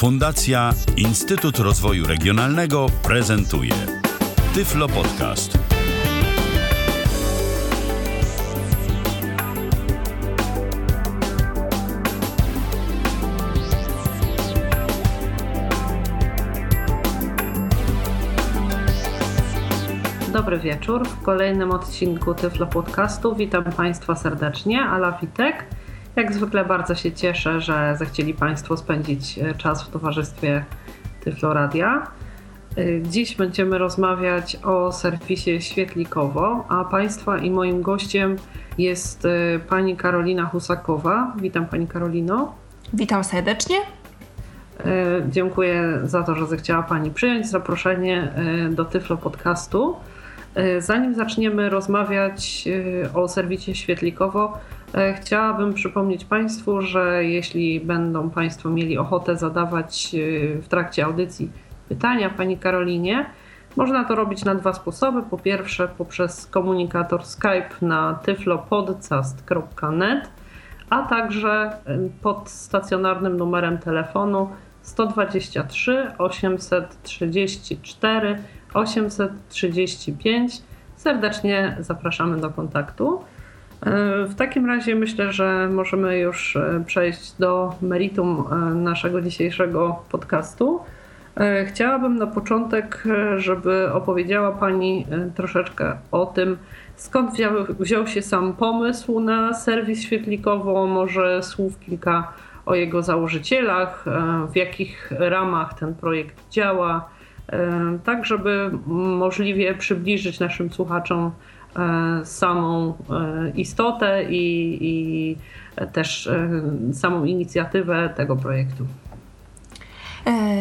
Fundacja Instytut Rozwoju Regionalnego prezentuje Tyflo Podcast. Dobry wieczór. W kolejnym odcinku Tyflo Podcastu witam Państwa serdecznie. Ala Witek. Jak zwykle bardzo się cieszę, że zechcieli Państwo spędzić e, czas w towarzystwie Tyflo Radia. E, dziś będziemy rozmawiać o serwisie Świetlikowo, a Państwa i moim gościem jest e, pani Karolina Husakowa. Witam Pani Karolino. Witam serdecznie. Dziękuję za to, że zechciała Pani przyjąć zaproszenie do Tyflo Podcastu. Zanim zaczniemy rozmawiać o serwisie Świetlikowo, chciałabym przypomnieć Państwu, że jeśli będą Państwo mieli ochotę zadawać e, w trakcie audycji pytania Pani Karolinie, można to robić na dwa sposoby. Po pierwsze, poprzez komunikator Skype na tyflopodcast.net, a także e, pod stacjonarnym numerem telefonu 123 834 835. Serdecznie zapraszamy do kontaktu. E, w takim razie myślę, że możemy już e, przejść do meritum e, naszego dzisiejszego podcastu. Chciałabym na początek, żeby opowiedziała Pani troszeczkę o tym, skąd wziął, wziął się sam pomysł na serwis świetlikowo, może słów kilka o jego założycielach, w jakich ramach ten projekt działa, tak żeby możliwie przybliżyć naszym słuchaczom samą e, istotę i, i też e, samą inicjatywę tego projektu.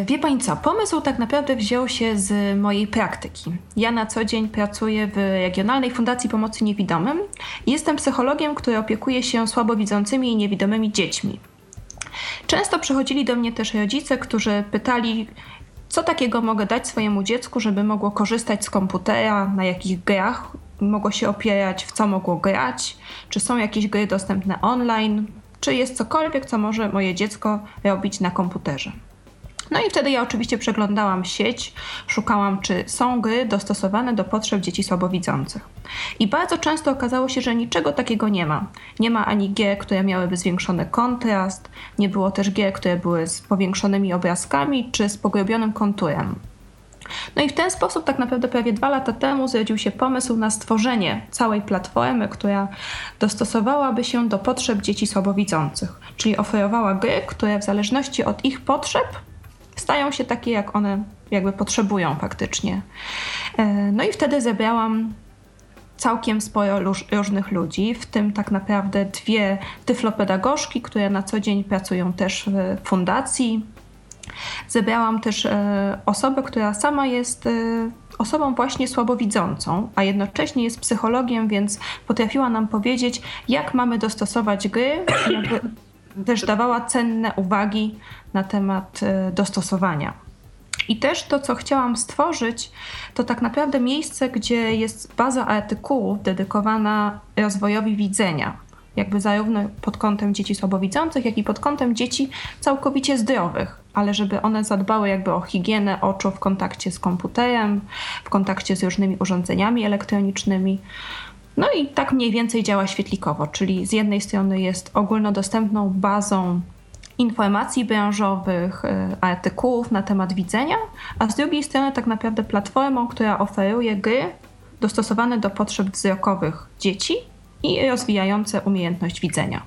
Wie Pani co, pomysł tak naprawdę wziął się z mojej praktyki. Ja na co dzień pracuję w Regionalnej Fundacji Pomocy Niewidomym i jestem psychologiem, który opiekuje się słabowidzącymi i niewidomymi dziećmi. Często przychodzili do mnie też rodzice, którzy pytali, co takiego mogę dać swojemu dziecku, żeby mogło korzystać z komputera, na jakich grach mogło się opierać, w co mogło grać, czy są jakieś gry dostępne online, czy jest cokolwiek, co może moje dziecko robić na komputerze. No i wtedy ja oczywiście przeglądałam sieć, szukałam, czy są gry dostosowane do potrzeb dzieci słabowidzących. I bardzo często okazało się, że niczego takiego nie ma. Nie ma ani gier, które miałyby zwiększony kontrast, nie było też gier, które były z powiększonymi obrazkami czy z pogrobionym konturem. No i w ten sposób tak naprawdę prawie dwa lata temu zrodził się pomysł na stworzenie całej platformy, która dostosowałaby się do potrzeb dzieci słabowidzących, czyli oferowała gry, które w zależności od ich potrzeb stają się takie, jak one jakby potrzebują faktycznie. E, no i wtedy zebrałam całkiem sporo różnych ludzi, w tym tak naprawdę dwie tyflopedagogzki, które na co dzień pracują też w fundacji, Zebrałam też e, osobę, która sama jest e, osobą właśnie słabowidzącą, a jednocześnie jest psychologiem, więc potrafiła nam powiedzieć, jak mamy dostosować gry, też dawała cenne uwagi na temat e, dostosowania. I też to, co chciałam stworzyć, to tak naprawdę miejsce, gdzie jest baza artykułów dedykowana rozwojowi widzenia. Jakby zarówno pod kątem dzieci słabowidzących, jak i pod kątem dzieci całkowicie zdrowych ale żeby one zadbały jakby o higienę oczu w kontakcie z komputerem, w kontakcie z różnymi urządzeniami elektronicznymi. No i tak mniej więcej działa świetlikowo, czyli z jednej strony jest ogólnodostępną bazą informacji branżowych, y, artykułów na temat widzenia, a z drugiej strony tak naprawdę platformą, która oferuje gry dostosowane do potrzeb wzrokowych dzieci i rozwijające umiejętność widzenia.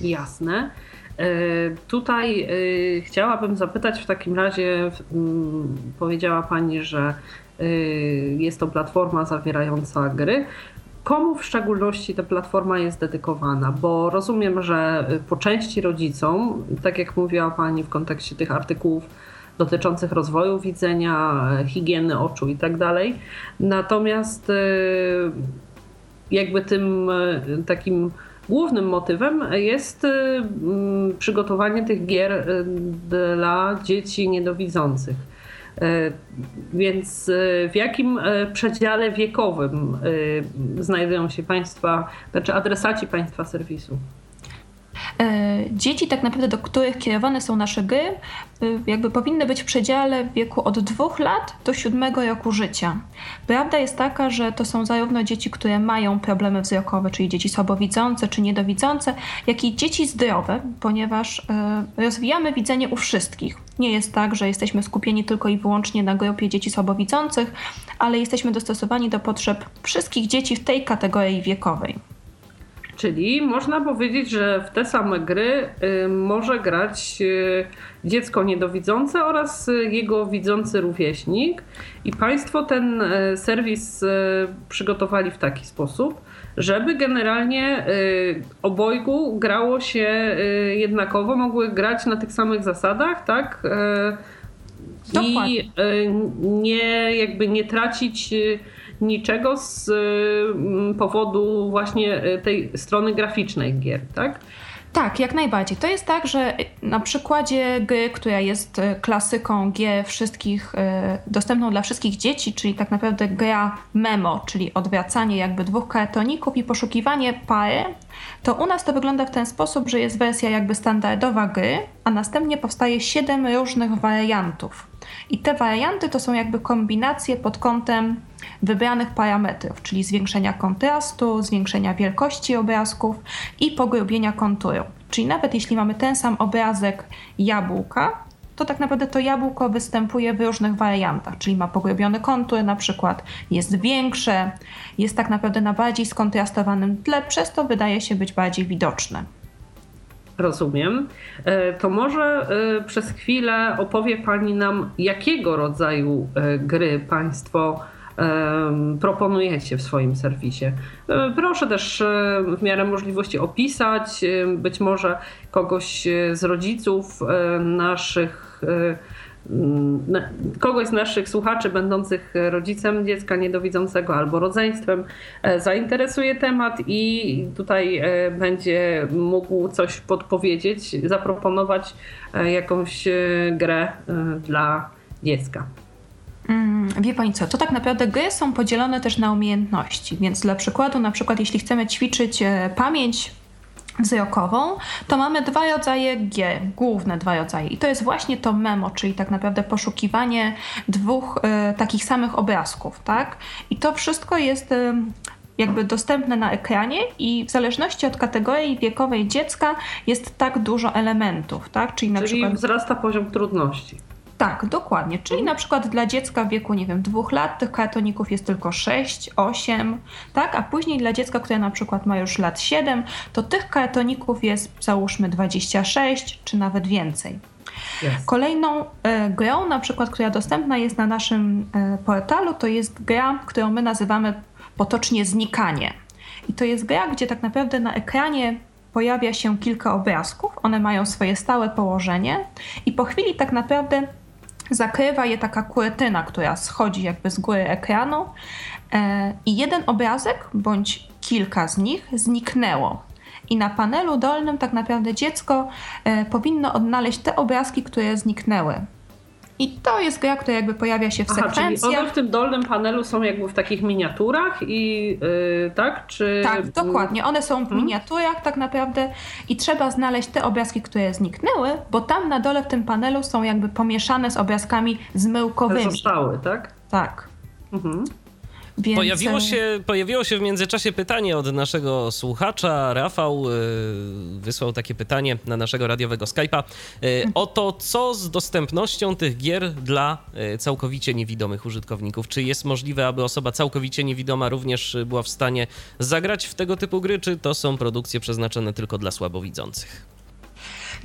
Jasne. E, tutaj e, chciałabym zapytać w takim razie, powiedziała Pani, że e, jest to platforma zawierająca gry. Komu w szczególności ta platforma jest dedykowana? Bo rozumiem, że po części rodzicom, tak jak mówiła Pani w kontekście tych artykułów dotyczących rozwoju widzenia, higieny oczu i tak dalej. Natomiast jakby tym takim głównym motywem jest y, mm, przygotowanie tych gier y, dla dzieci niedowidzących. Y, więc w jakim przedziale wiekowym znajdują się Państwa, znaczy adresaci Państwa serwisu? Dzieci, tak naprawdę, do których kierowane są nasze gry, jakby powinny być w przedziale wieku od dwóch lat do siódmego roku życia. Prawda jest taka, że to są zarówno dzieci, które mają problemy wzrokowe, czyli dzieci słabowidzące czy niedowidzące, jak i dzieci zdrowe, ponieważ rozwijamy widzenie u wszystkich. Nie jest tak, że jesteśmy skupieni tylko i wyłącznie na grupie dzieci słabowidzących, ale jesteśmy dostosowani do potrzeb wszystkich dzieci w tej kategorii wiekowej. Czyli można powiedzieć, że w te same gry y, może grać y, dziecko niedowidzące oraz y, jego widzący rówieśnik. I Państwo ten serwis przygotowali w taki sposób, żeby generalnie obojgu grało się jednakowo, mogły grać na tych samych zasadach, tak? I nie jakby nie tracić niczego z mm, powodu właśnie e, tej strony graficznej gier, tak? Tak, jak najbardziej. To jest tak, że na przykładzie gry, która jest e, klasyką gier wszystkich, dostępną dla wszystkich dzieci, czyli tak naprawdę gra memo, czyli odwracanie jakby dwóch kartoników i poszukiwanie pary, to u nas to wygląda w ten sposób, że jest wersja jakby standardowa gry, a następnie powstaje siedem różnych wariantów. I te warianty to są jakby kombinacje pod kątem wybranych parametrów, czyli zwiększenia kontrastu, zwiększenia wielkości obrazków i pogrubienia konturu. Czyli nawet jeśli mamy ten sam obrazek jabłka, to tak naprawdę to jabłko występuje w różnych wariantach, czyli ma pogrubiony kontur, na przykład jest większe, jest tak naprawdę na bardziej skontrastowanym tle, przez to wydaje się być bardziej widoczne. Rozumiem. E, to może e, przez chwilę opowie Pani nam, jakiego rodzaju e, gry Państwo proponujecie w swoim serwisie. Proszę też w miarę możliwości opisać, być może kogoś z rodziców naszych kogoś z naszych słuchaczy będących rodzicem dziecka niedowidzącego albo rodzeństwem e, zainteresuje temat i tutaj e, będzie mógł coś podpowiedzieć, zaproponować e, jakąś grę dla dziecka. Mm, wie Pani co, to tak naprawdę gry są podzielone też na umiejętności, więc dla przykładu, na przykład jeśli chcemy ćwiczyć pamięć wzrokową, to mamy dwa rodzaje G, główne dwa rodzaje. I to jest właśnie to memo, czyli tak naprawdę poszukiwanie dwóch y, takich samych obrazków, tak? I to wszystko jest y, jakby dostępne na ekranie i w zależności od kategorii wiekowej dziecka jest tak dużo elementów, tak? Czyli, na Czyli przykład wzrasta poziom trudności. Tak, dokładnie. Czyli na przykład dla dziecka w wieku, nie wiem, dwóch lat tych kartoników jest tylko 6, 8, tak? A później dla dziecka, które na przykład ma już lat 7, to tych kartoników jest załóżmy 26 czy nawet więcej. Yes. Kolejną e, grą, na przykład, która dostępna jest na naszym e, portalu, to jest gra, którą my nazywamy potocznie znikanie. I to jest gra, gdzie tak naprawdę na ekranie pojawia się kilka obrazków, one mają swoje stałe położenie i po chwili tak naprawdę zakrywa je taka kurtyna, która schodzi jakby z góry ekranu e, i jeden obrazek bądź kilka z nich zniknęło. I na panelu dolnym tak naprawdę dziecko e, powinno odnaleźć te obrazki, które zniknęły. I to jest gra, która jakby pojawia się w Aha, sekwencjach. Czyli one w tym dolnym panelu są jakby w takich miniaturach i yy, tak? Czy... Tak, dokładnie. One są w hmm? miniaturach tak naprawdę i trzeba znaleźć te obrazki, które zniknęły, bo tam na dole w tym panelu są jakby pomieszane z obrazkami zmyłkowymi. Zostały, tak? Tak. Mhm. Więc... Pojawiło, się, pojawiło się w międzyczasie pytanie od naszego słuchacza. Rafał y, wysłał takie pytanie na naszego radiowego Skype'a y, o to, co z dostępnością tych gier dla y, całkowicie niewidomych użytkowników. Czy jest możliwe, aby osoba całkowicie niewidoma również była w stanie zagrać w tego typu gry, czy to są produkcje przeznaczone tylko dla słabowidzących?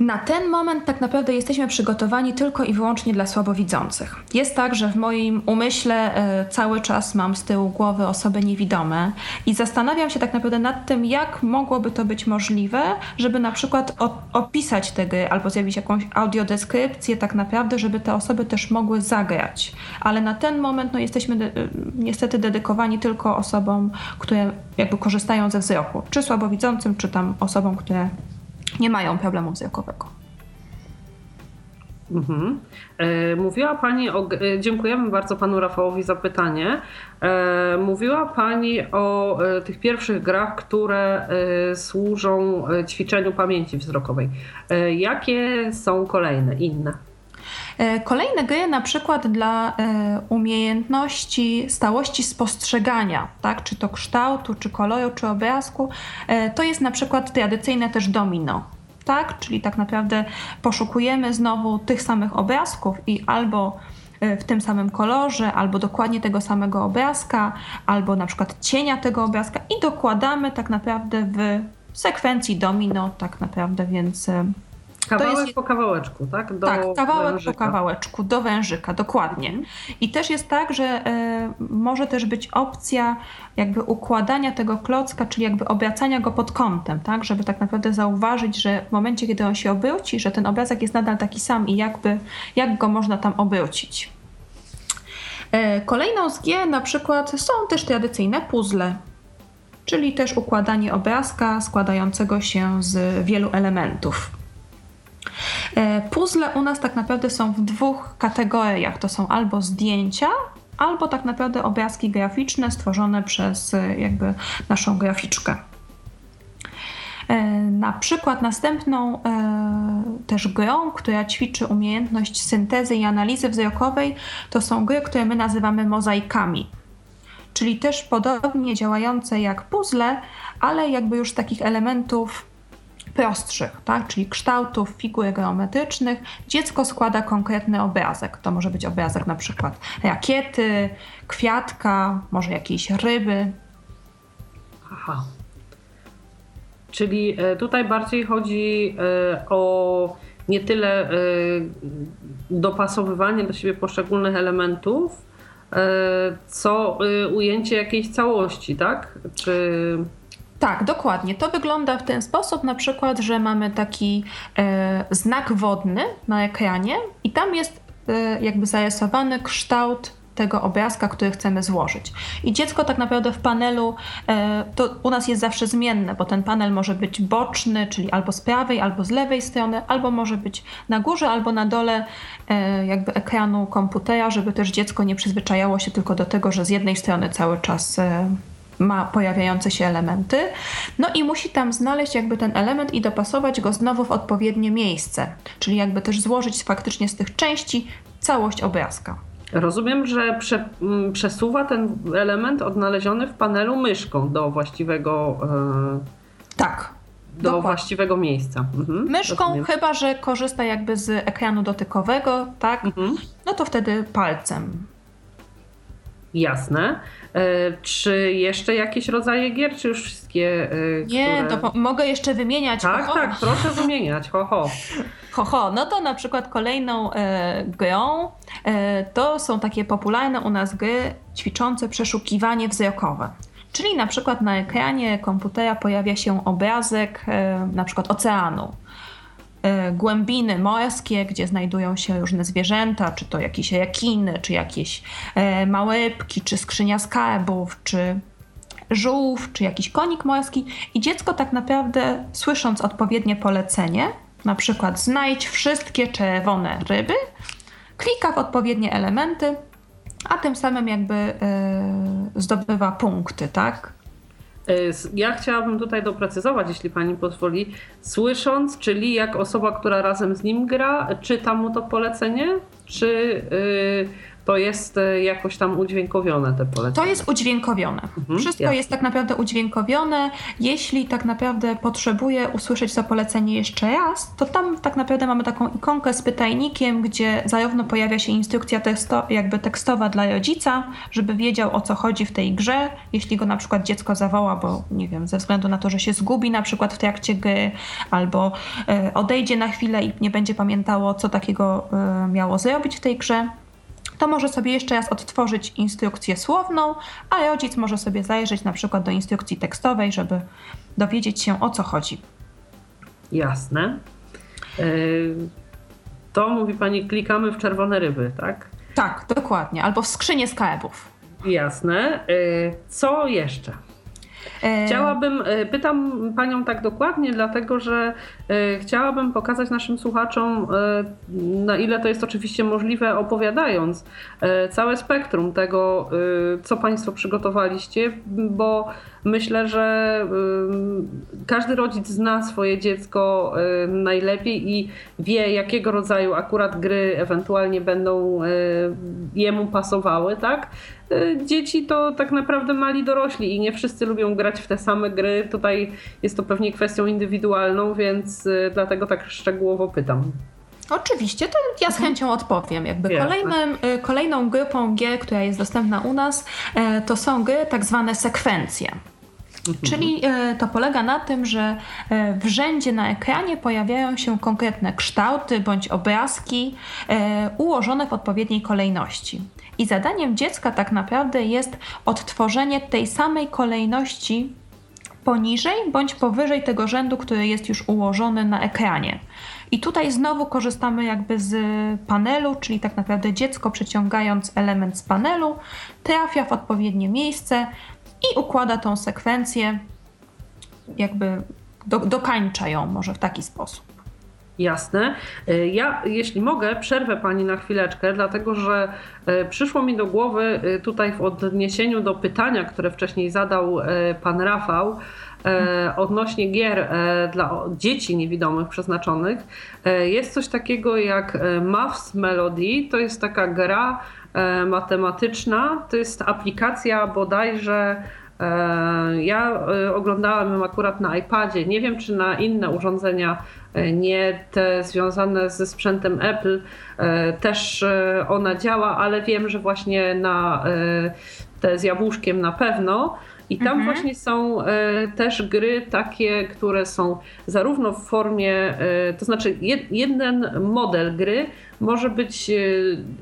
Na ten moment tak naprawdę jesteśmy przygotowani tylko i wyłącznie dla słabowidzących. Jest tak, że w moim umyśle y, cały czas mam z tyłu głowy osoby niewidome i zastanawiam się tak naprawdę nad tym, jak mogłoby to być możliwe, żeby na przykład opisać te gry albo zjawić jakąś audiodeskrypcję tak naprawdę, żeby te osoby też mogły zagrać. Ale na ten moment no, jesteśmy y, niestety dedykowani tylko osobom, które jakby korzystają ze wzroku, czy słabowidzącym, czy tam osobom, które nie mają problemu wzrokowego. Mhm. E, mówiła Pani o. E, dziękujemy bardzo Panu Rafałowi za pytanie. E, mówiła Pani o tych pierwszych grach, które służą ćwiczeniu pamięci wzrokowej. Jakie są kolejne, inne? Kolejne gry na przykład dla umiejętności stałości spostrzegania, tak? czy to kształtu, czy koloru, czy obrazku, to jest na przykład tradycyjne też domino tak? Czyli tak naprawdę poszukujemy znowu tych samych obrazków i albo e, w tym samym kolorze, albo dokładnie tego samego obrazka, albo na przykład cienia tego obrazka i dokładamy tak naprawdę w sekwencji domino, tak naprawdę, więc Kawałek jest... po kawałeczku, tak? Do tak, kawałek wężyka. po kawałeczku, do wężyka, dokładnie. Mhm. I też jest tak, że y, może też być opcja jakby układania tego klocka, czyli jakby obracania go pod kątem, tak? Żeby tak naprawdę zauważyć, że w momencie, kiedy on się obróci, że ten obrazek jest nadal taki sam i jakby, jak go można tam obrócić. Y, kolejną z G na przykład są też tradycyjne puzzle, czyli też układanie obrazka składającego się z wielu elementów. E, puzzle u nas tak naprawdę są w dwóch kategoriach. To są albo zdjęcia, albo tak naprawdę obrazki graficzne stworzone przez e, jakby naszą graficzkę. E, na przykład następną też grą, która ćwiczy umiejętność syntezy i analizy wzrokowej, to są gry, które my nazywamy mozaikami. Czyli też podobnie działające jak puzzle, ale jakby już takich elementów prostszych, tak? czyli kształtów figur geometrycznych, dziecko składa konkretny obrazek. To może być obrazek na przykład rakiety, kwiatka, może jakiejś ryby. Aha. Czyli e, tutaj bardziej chodzi e, o nie tyle e, dopasowywanie do siebie poszczególnych elementów, co ujęcie jakiejś całości, tak? Czy tak, dokładnie. To wygląda w ten sposób, na przykład, że mamy taki e, znak wodny na ekranie i tam jest e, jakby zarysowany kształt tego obrazka, który chcemy złożyć. I dziecko tak naprawdę w panelu, e, to u nas jest zawsze zmienne, bo ten panel może być boczny, czyli albo z prawej, albo z lewej strony, albo może być na górze, albo na dole e, jakby ekranu komputera, żeby też dziecko nie przyzwyczajało się tylko do tego, że z jednej strony cały czas e, ma pojawiające się elementy. No i musi tam znaleźć jakby ten element i dopasować go znowu w odpowiednie miejsce, czyli jakby też złożyć faktycznie z tych części całość obrazka. Rozumiem, że prze, przesuwa ten element odnaleziony w panelu myszką do właściwego. Yy, tak. Do dokładnie. właściwego miejsca. Mhm, myszką, rozumiem. chyba że korzysta jakby z ekranu dotykowego, tak? Mhm. No to wtedy palcem. Jasne. E, czy jeszcze jakieś rodzaje gier, czy już wszystkie? E, Nie, które... to mogę jeszcze wymieniać. Tak, ho, ho. tak, proszę wymieniać. Ho, ho. Ho, ho. No to na przykład kolejną e, grą e, to są takie popularne u nas gry ćwiczące przeszukiwanie wzrokowe. Czyli na przykład na ekranie komputera pojawia się obrazek e, na przykład oceanu głębiny morskie, gdzie znajdują się różne zwierzęta, czy to jakieś rekiny, czy jakieś e, małe rybki, czy skrzynia skarbów, czy żółw, czy jakiś konik morski i dziecko tak naprawdę słysząc odpowiednie polecenie, na przykład znajdź wszystkie czerwone ryby, klika w odpowiednie elementy, a tym samym jakby yy, zdobywa punkty, tak? E, ja chciałabym tutaj doprecyzować, jeśli pani pozwoli, słysząc, czyli jak osoba, która razem z nim gra, czyta mu to polecenie, czy yy, to jest e, jakoś tam udźwiękowione te polecenia? To jest udźwiękowione. Mhm, Wszystko jasne. jest tak naprawdę udźwiękowione. Jeśli tak naprawdę potrzebuję usłyszeć to polecenie jeszcze raz, to tam tak naprawdę mamy taką ikonkę z pytajnikiem, gdzie zarówno pojawia się instrukcja teksto, jakby tekstowa dla rodzica, żeby wiedział o co chodzi w tej grze. Jeśli go na przykład dziecko zawoła, bo nie wiem, ze względu na to, że się zgubi na przykład w trakcie gry, albo y, odejdzie na chwilę i nie będzie pamiętało, co takiego y, miało zrobić w tej grze, to może sobie jeszcze raz odtworzyć instrukcję słowną, a rodzic może sobie zajrzeć na przykład do instrukcji tekstowej, żeby dowiedzieć się o co chodzi. Jasne. E, to mówi pani, klikamy w czerwone ryby, tak? Tak, dokładnie. Albo w skrzynię skarbów. Jasne. E, co jeszcze? E, chciałabym, e, pytam Panią tak dokładnie, dlatego że e, chciałabym pokazać naszym słuchaczom, na ile to jest oczywiście możliwe, opowiadając całe spektrum tego, co Państwo przygotowaliście, bo myślę, że każdy rodzic zna swoje dziecko najlepiej i wie, jakiego rodzaju akurat gry ewentualnie będą jemu pasowały, tak? Y, dzieci to tak naprawdę mali dorośli i nie wszyscy lubią grać w te same gry. Tutaj jest to pewnie kwestią indywidualną, więc y, dlatego tak szczegółowo pytam. Oczywiście, to ja z mhm. chęcią odpowiem. Jakby kolejnym, y, kolejną grupą gier, która jest dostępna u nas, to są gry tak zwane sekwencje. Mhm. Czyli to polega na tym, że w rzędzie na ekranie pojawiają się konkretne kształty bądź obrazki ułożone w odpowiedniej kolejności. I zadaniem dziecka tak naprawdę jest odtworzenie tej samej kolejności poniżej bądź powyżej tego rzędu, który jest już ułożony na ekranie. I tutaj znowu korzystamy jakby z panelu, czyli tak naprawdę dziecko przeciągając element z panelu trafia w odpowiednie miejsce i układa tą sekwencję, jakby do, dokańcza ją może w taki sposób. Jasne. E, ja, jeśli mogę, przerwę Pani na chwileczkę, dlatego że e, przyszło mi do głowy e, tutaj w odniesieniu do pytania, które wcześniej zadał Pan Rafał, odnośnie gier dla dzieci niewidomych przeznaczonych. Jest coś takiego jak Maths Melody. To jest taka gra matematyczna. To jest aplikacja bodajże ja oglądałam ją akurat na iPadzie. Nie wiem, czy na inne urządzenia E, nie te związane ze sprzętem Apple. E, też e, ona działa, ale wiem, że właśnie na te z jabłuszkiem na pewno. I tam mhm. właśnie są też gry takie, które są zarówno w formie, to znaczy jeden model gry może być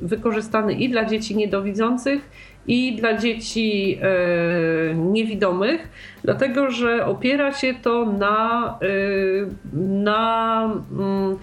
wykorzystany i dla dzieci niedowidzących, i dla dzieci e, niewidomych, dlatego że opiera się to na, e, na mm,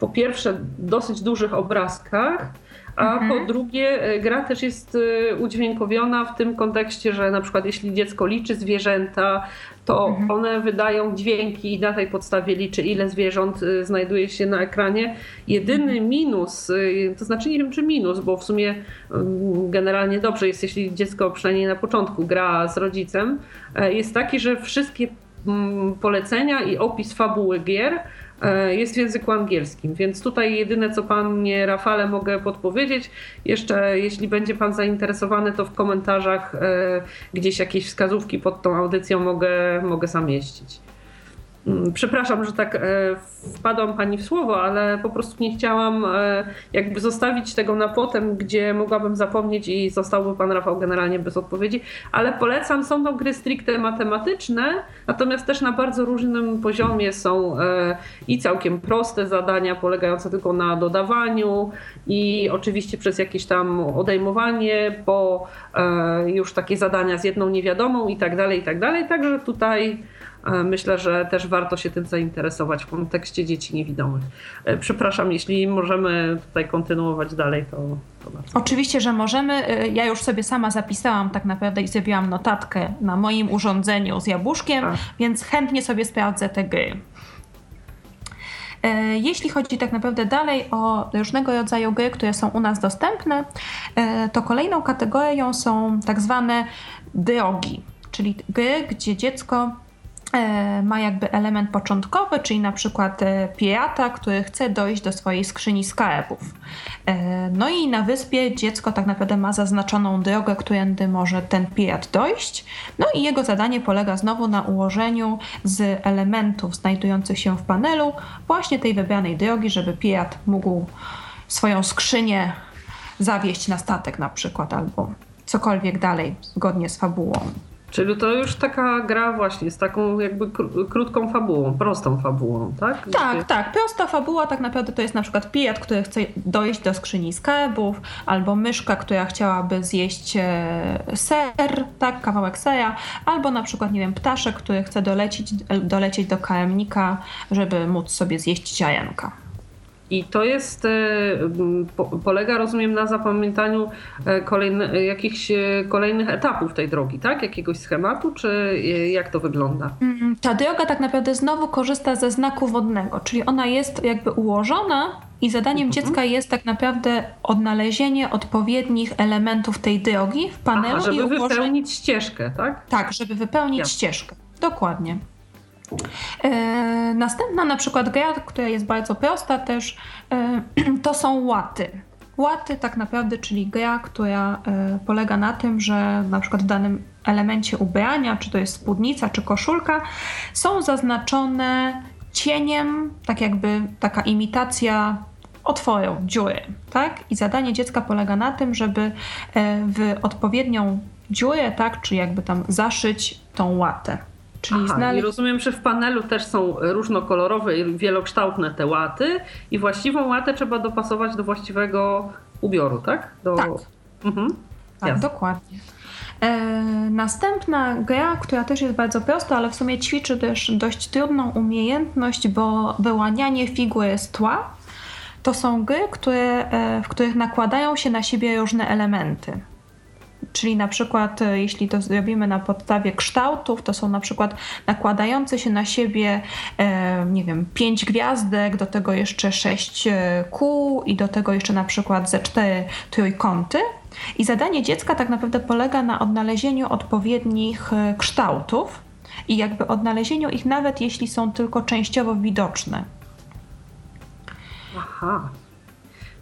po pierwsze dosyć dużych obrazkach, a mhm. po drugie, e, gra też jest e, udźwiękowiona w tym kontekście, że na przykład jeśli dziecko liczy zwierzęta, to mhm. one wydają dźwięki i na tej podstawie liczy, ile zwierząt e, znajduje się na ekranie. Jedyny mhm. minus, to znaczy nie wiem czy minus, bo w sumie mm, generalnie dobrze jest, jeśli dziecko przynajmniej na początku gra z rodzicem, jest taki, że wszystkie mm, polecenia i opis fabuły gier jest w języku angielskim, więc tutaj jedyne co panie Rafale mogę podpowiedzieć, jeszcze jeśli będzie pan zainteresowany, to w komentarzach e, gdzieś jakieś wskazówki pod tą audycją mogę, mogę zamieścić. Mm, przepraszam, że tak e, wpadłam pani w słowo, ale po prostu nie chciałam e, jakby zostawić tego na potem, gdzie mogłabym zapomnieć i zostałby pan Rafał generalnie bez odpowiedzi, ale polecam, są to gry stricte matematyczne, natomiast też na bardzo różnym poziomie są e, i całkiem proste zadania polegające tylko na dodawaniu i oczywiście przez jakieś tam odejmowanie, po już takie zadania z jedną niewiadomą i tak dalej, i tak dalej, także tutaj myślę, że też warto się tym zainteresować w kontekście dzieci niewidomych. E, przepraszam, jeśli możemy tutaj kontynuować dalej, to, to bardzo. Oczywiście, że możemy. E, ja już sobie sama zapisałam tak naprawdę i zrobiłam notatkę na moim urządzeniu z jabłuszkiem, A. więc chętnie sobie sprawdzę te gry. Jeśli chodzi tak naprawdę dalej o różnego rodzaju gry, które są u nas dostępne, to kolejną kategorią są tak zwane drogi, czyli gry, gdzie dziecko E, ma jakby element początkowy, czyli na przykład e, pirata, który chce dojść do swojej skrzyni skarbów. E, no i na wyspie dziecko tak naprawdę ma zaznaczoną drogę, którędy może ten pirat dojść. No i jego zadanie polega znowu na ułożeniu z elementów znajdujących się w panelu właśnie tej wybranej drogi, żeby pirat mógł swoją skrzynię zawieść na statek na przykład albo cokolwiek dalej zgodnie z fabułą. Czyli to już taka gra właśnie z taką jakby krótką fabułą, prostą fabułą, tak? Tak, tak. Prosta fabuła tak naprawdę to jest na przykład pijat, który chce dojść do skrzyni skarbów, albo myszka, która chciałaby zjeść e, ser, tak, kawałek sera, albo na przykład, nie wiem, ptaszek, który chce dolecieć, dolecieć do karemnika, żeby móc sobie zjeść ziarenka. I to jest, polega rozumiem na zapamiętaniu kolejny, jakichś kolejnych etapów tej drogi, tak? Jakiegoś schematu, czy jak to wygląda? Mm, ta droga tak naprawdę znowu korzysta ze znaku wodnego, czyli ona jest jakby ułożona i zadaniem mhm. dziecka jest tak naprawdę odnalezienie odpowiednich elementów tej drogi w panelu. Aha, żeby i ułożenie... wypełnić ścieżkę, tak? Tak, żeby wypełnić ja. ścieżkę. Dokładnie. E, następna na przykład gra, która jest bardzo prosta też, e, to są łaty. Łaty tak naprawdę, czyli gra, która e, polega na tym, że na przykład w danym elemencie ubrania, czy to jest spódnica, czy koszulka, są zaznaczone cieniem, tak jakby taka imitacja otworzą dziury, tak? I zadanie dziecka polega na tym, żeby w odpowiednią dziurę, tak, czy jakby tam zaszyć tą łatę. Czyli Aha, znaleźć... I rozumiem, że w panelu też są różnokolorowe i wielokształtne te łaty i właściwą łatę trzeba dopasować do właściwego ubioru, tak? Do... Tak. Mhm. Tak, dokładnie. E, następna gra, która też jest bardzo prosta, ale w sumie ćwiczy też dość trudną umiejętność, bo wyłanianie figury z tła to są gry, które, e, w których nakładają się na siebie różne elementy. Czyli na przykład, e, jeśli to zrobimy na podstawie kształtów, to są na przykład nakładające się na siebie, e, nie wiem, pięć gwiazdek, do tego jeszcze sześć kół i do tego jeszcze na przykład ze cztery trójkąty. I zadanie dziecka tak naprawdę polega na odnalezieniu odpowiednich kształtów i jakby odnalezieniu ich nawet jeśli są tylko częściowo widoczne. Aha.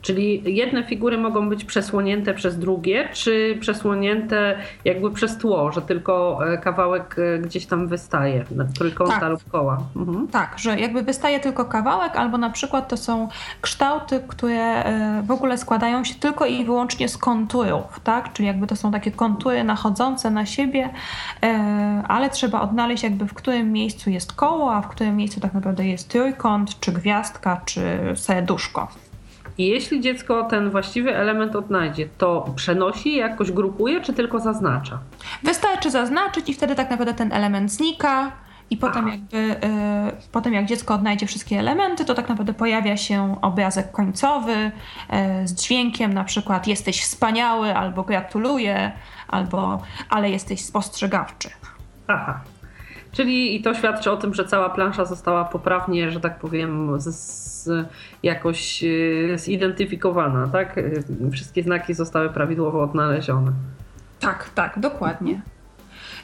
Czyli jedne figury mogą być przesłonięte przez drugie, czy przesłonięte jakby przez tło, że tylko e, kawałek e, gdzieś tam wystaje, trójkąta tak. lub koła. Mhm. Tak, że jakby wystaje tylko kawałek, albo na przykład to są kształty, które e, w ogóle składają się tylko i wyłącznie z konturów, tak? Czyli jakby to są takie kontury nachodzące na siebie, ale trzeba odnaleźć jakby w którym miejscu jest koło, a w którym miejscu tak naprawdę jest trójkąt, czy gwiazdka, czy serduszko. I jeśli dziecko ten właściwy element odnajdzie, to przenosi, jakoś grupuje, czy tylko zaznacza? Wystarczy zaznaczyć i wtedy tak naprawdę ten element znika. I potem, jakby, y, potem jak dziecko odnajdzie wszystkie elementy, to tak naprawdę pojawia się obrazek końcowy y, z dźwiękiem, na przykład jesteś wspaniały, albo gratuluję, albo ale jesteś spostrzegawczy. Aha. Czyli i to świadczy o tym, że cała plansza została poprawnie, że tak powiem, z, z, jakoś e, zidentyfikowana, tak? E, wszystkie znaki zostały prawidłowo odnalezione. Tak, tak, dokładnie.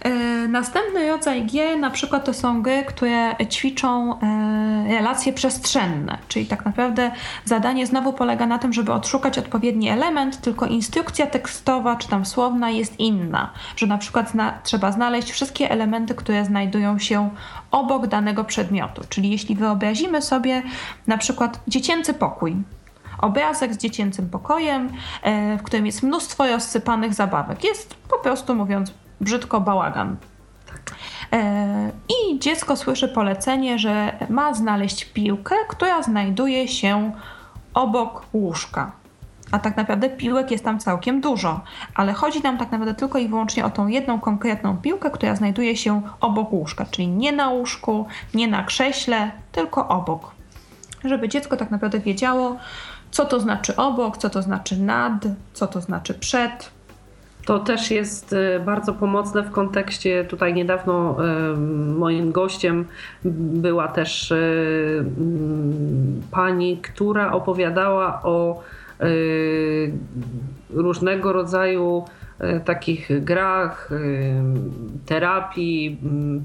E, następny rodzaj gier na przykład to są gry, które ćwiczą e, relacje przestrzenne, czyli tak naprawdę zadanie znowu polega na tym, żeby odszukać odpowiedni element, tylko instrukcja tekstowa czy tam słowna jest inna, że na przykład zna trzeba znaleźć wszystkie elementy, które znajdują się obok danego przedmiotu, czyli jeśli wyobrazimy sobie na przykład dziecięcy pokój, obrazek z dziecięcym pokojem, e, w którym jest mnóstwo rozsypanych zabawek. Jest po prostu mówiąc brzydko bałagan. E, I dziecko słyszy polecenie, że ma znaleźć piłkę, która znajduje się obok łóżka. A tak naprawdę piłek jest tam całkiem dużo, ale chodzi nam tak naprawdę tylko i wyłącznie o tą jedną konkretną piłkę, która znajduje się obok łóżka, czyli nie na łóżku, nie na krześle, tylko obok. Żeby dziecko tak naprawdę wiedziało, co to znaczy obok, co to znaczy nad, co to znaczy przed, to też jest y, bardzo pomocne w kontekście, tutaj niedawno y, moim gościem była też y, mm, pani, która opowiadała o różnego rodzaju takich grach, terapii, mm,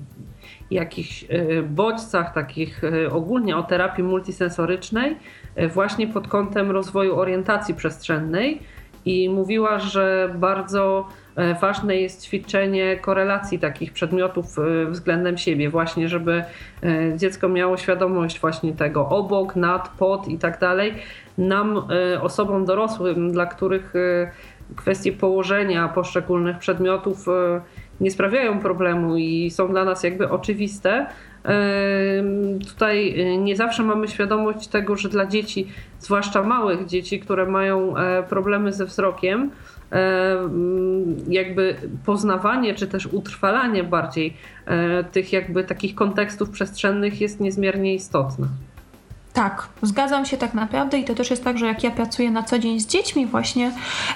jakichś bodźcach, takich ogólnie o terapii multisensorycznej, właśnie pod kątem rozwoju orientacji przestrzennej i mówiła, że bardzo e, ważne jest ćwiczenie korelacji takich przedmiotów e, względem siebie, właśnie żeby e, dziecko miało świadomość właśnie tego obok, nad, pod i tak dalej. Nam, osobom dorosłym, dla których kwestie położenia poszczególnych przedmiotów nie sprawiają problemu i są dla nas jakby oczywiste, Tutaj y, nie zawsze mamy świadomość tego, że dla dzieci, zwłaszcza małych dzieci, które mają e, problemy ze wzrokiem, e, jakby poznawanie czy też utrwalanie bardziej e, tych jakby takich kontekstów przestrzennych jest niezmiernie istotne. Tak, zgadzam się tak naprawdę i to też jest tak, że jak ja pracuję na co dzień z dziećmi właśnie,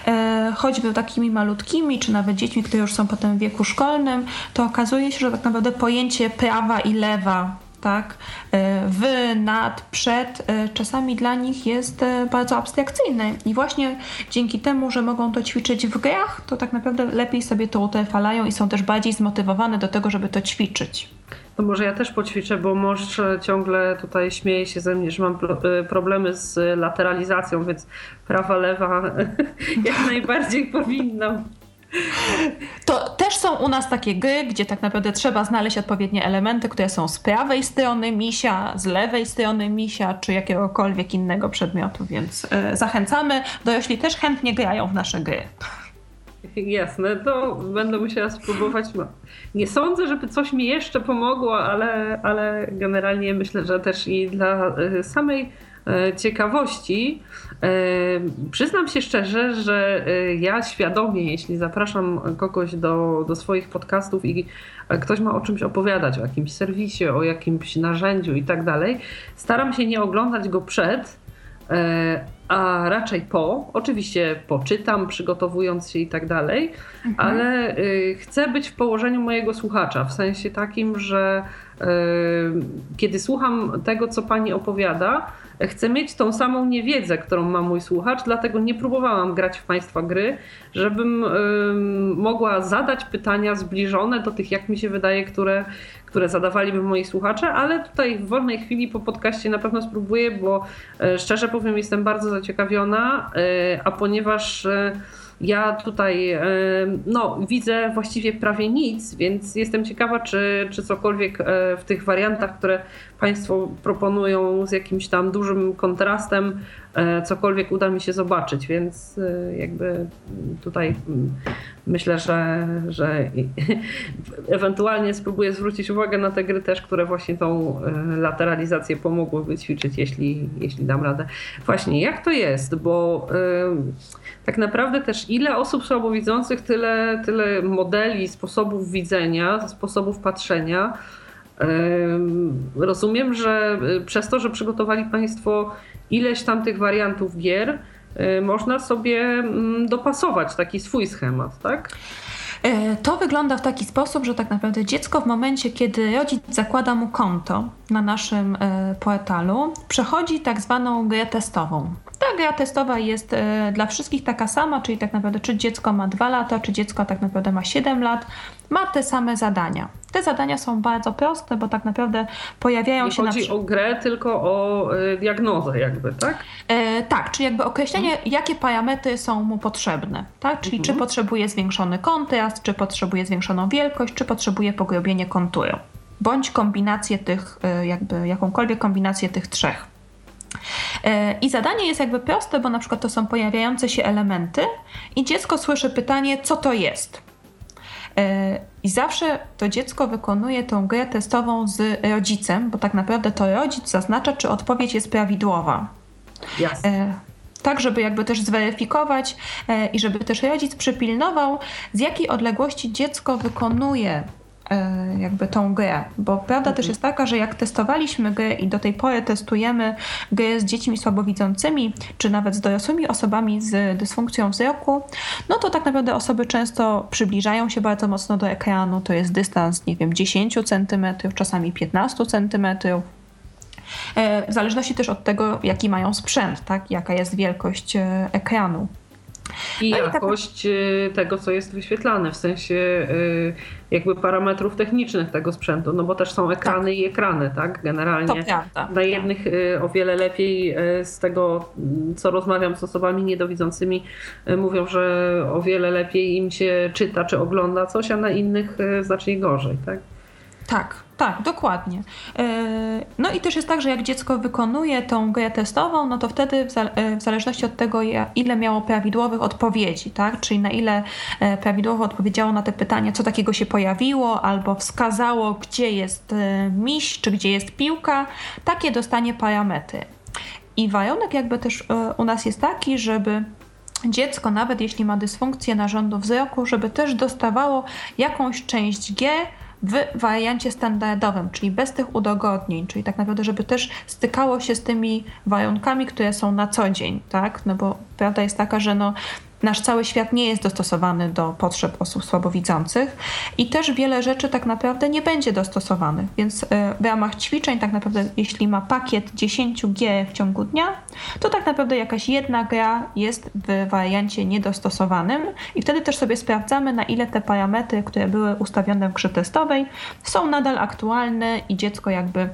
e, choćby takimi malutkimi, czy nawet dziećmi, które już są potem w wieku szkolnym, to okazuje się, że tak naprawdę pojęcie prawa i lewa tak, e, w, nad, przed, e, czasami dla nich jest e, bardzo abstrakcyjne. I właśnie dzięki temu, że mogą to ćwiczyć w grach, to tak naprawdę lepiej sobie to utrwalają i są też bardziej zmotywowane do tego, żeby to ćwiczyć. To może ja też poćwiczę, bo mąż ciągle tutaj śmieje się ze mnie, że mam problemy z lateralizacją, więc prawa, lewa jak najbardziej powinnam. To też są u nas takie gry, gdzie tak naprawdę trzeba znaleźć odpowiednie elementy, które są z prawej strony misia, z lewej strony misia, czy jakiegokolwiek innego przedmiotu, więc yy, zachęcamy. Dorośli też chętnie grają w nasze gry. Jasne, to będę musiała spróbować. No, nie sądzę, żeby coś mi jeszcze pomogło, ale, ale generalnie myślę, że też i dla e, samej e, ciekawości. Przyznam się szczerze, że ja świadomie, jeśli zapraszam kogoś do, do swoich podcastów i ktoś ma o czymś opowiadać, o jakimś serwisie, o jakimś narzędziu i tak dalej, staram się nie oglądać go przed, a raczej po. Oczywiście poczytam, przygotowując się i tak dalej, mhm. ale y, chcę być w położeniu mojego słuchacza, w sensie takim, że y, kiedy słucham tego, co pani opowiada, chcę mieć tą samą niewiedzę, którą ma mój słuchacz, dlatego nie próbowałam grać w Państwa gry, żebym y, mogła zadać pytania zbliżone do tych, jak mi się wydaje, które, które zadawaliby moi słuchacze, ale tutaj w wolnej chwili po podcaście na pewno spróbuję, bo y, szczerze powiem, jestem bardzo zaciekawiona, y, a ponieważ ja tutaj no, widzę właściwie prawie nic, więc jestem ciekawa, czy, czy cokolwiek w tych wariantach, które Państwo proponują z jakimś tam dużym kontrastem, e, cokolwiek uda mi się zobaczyć, więc e, jakby tutaj myślę, że, że ewentualnie spróbuję zwrócić uwagę na te gry też, które właśnie tą e, lateralizację pomogłyby ćwiczyć, jeśli, jeśli dam radę. Właśnie, jak to jest, bo tak naprawdę też ile osób słabowidzących, tyle, tyle modeli, sposobów widzenia, sposobów patrzenia, Rozumiem, że y, przez to, że przygotowali Państwo ileś tam tych wariantów gier, y, można sobie mm, dopasować taki swój schemat, tak? E, to wygląda w taki sposób, że tak naprawdę dziecko w momencie, kiedy rodzic zakłada mu konto na naszym e, portalu, przechodzi tak zwaną grę testową. Ta gra testowa jest e, dla wszystkich taka sama, czyli tak naprawdę czy dziecko ma 2 lata, czy dziecko tak naprawdę ma 7 lat, ma te same zadania. Te zadania są bardzo proste, bo tak naprawdę pojawiają Nie się... Nie chodzi na... o grę, tylko o y, diagnozę jakby, tak? E, tak, czyli jakby określenie, mhm. jakie parametry są mu potrzebne, tak? Czyli mhm. czy potrzebuje zwiększony kontrast, czy potrzebuje zwiększoną wielkość, czy potrzebuje pogłębienie konturu. Bądź kombinację tych, y, jakby jakąkolwiek kombinację tych trzech. E, I zadanie jest jakby proste, bo na przykład to są pojawiające się elementy i dziecko słyszy pytanie, co to jest. E, I zawsze to dziecko wykonuje tą grę testową z rodzicem, bo tak naprawdę to rodzic zaznacza, czy odpowiedź jest prawidłowa. Jasne. Tak, żeby jakby też zweryfikować e, i żeby też rodzic przypilnował, z jakiej odległości dziecko wykonuje E, jakby tą grę, bo prawda mhm. też jest taka, że jak testowaliśmy grę i do tej pory testujemy gry z dziećmi słabowidzącymi, czy nawet z dorosłymi osobami z dysfunkcją wzroku, no to tak naprawdę osoby często przybliżają się bardzo mocno do ekranu, to jest dystans, nie wiem, 10 cm, czasami 15 cm, e, w zależności też od tego, jaki mają sprzęt, tak? jaka jest wielkość e, ekranu. I jakość tak... tego, co jest wyświetlane, w sensie y, jakby parametrów technicznych tego sprzętu, no bo też są ekrany tak. i ekrany, tak? Generalnie prawda. dla jednych y, o wiele lepiej z tego, co rozmawiam z osobami niedowidzącymi, mówią, że o wiele lepiej im się czyta czy ogląda coś, a na innych znacznie gorzej, tak? Tak, tak, dokładnie. E, no i też jest tak, że jak dziecko wykonuje tą grę testową, no to wtedy e, w zależności od tego, ile miało prawidłowych odpowiedzi, tak? czyli na ile e, prawidłowo odpowiedziało na te pytania, co takiego się pojawiło, albo wskazało, gdzie jest miś, czy gdzie jest piłka, takie dostanie parametry. I warunek jakby też u nas jest taki, żeby dziecko, nawet jeśli ma dysfunkcję narządu wzroku, żeby też dostawało jakąś część G, w wariancie standardowym, czyli bez tych udogodnień, czyli tak naprawdę, żeby też stykało się z tymi warunkami, które są na co dzień, tak? No bo prawda jest taka, że no, nasz cały świat nie jest dostosowany do potrzeb osób słabowidzących i też wiele rzeczy tak naprawdę nie będzie dostosowanych. Więc e, w ramach ćwiczeń, tak naprawdę, jeśli ma pakiet 10 gier w ciągu dnia, to tak naprawdę jakaś jedna gra jest w wariancie niedostosowanym i wtedy też sobie sprawdzamy, na ile te parametry, które były ustawione w grze testowej, są nadal aktualne i dziecko jakby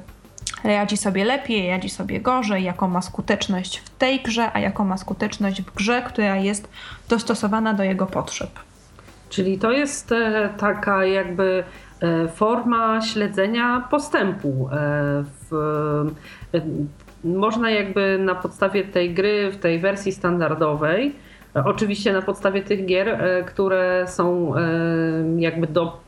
radzi sobie lepiej, radzi sobie gorzej, jaką ma skuteczność w tej grze, a jaką ma skuteczność w grze, która jest dostosowana do jego potrzeb. Czyli to jest e, taka jakby e, forma śledzenia postępu. E, w, można jakby na podstawie tej gry, w tej wersji standardowej, oczywiście na podstawie tych gier, które są jakby do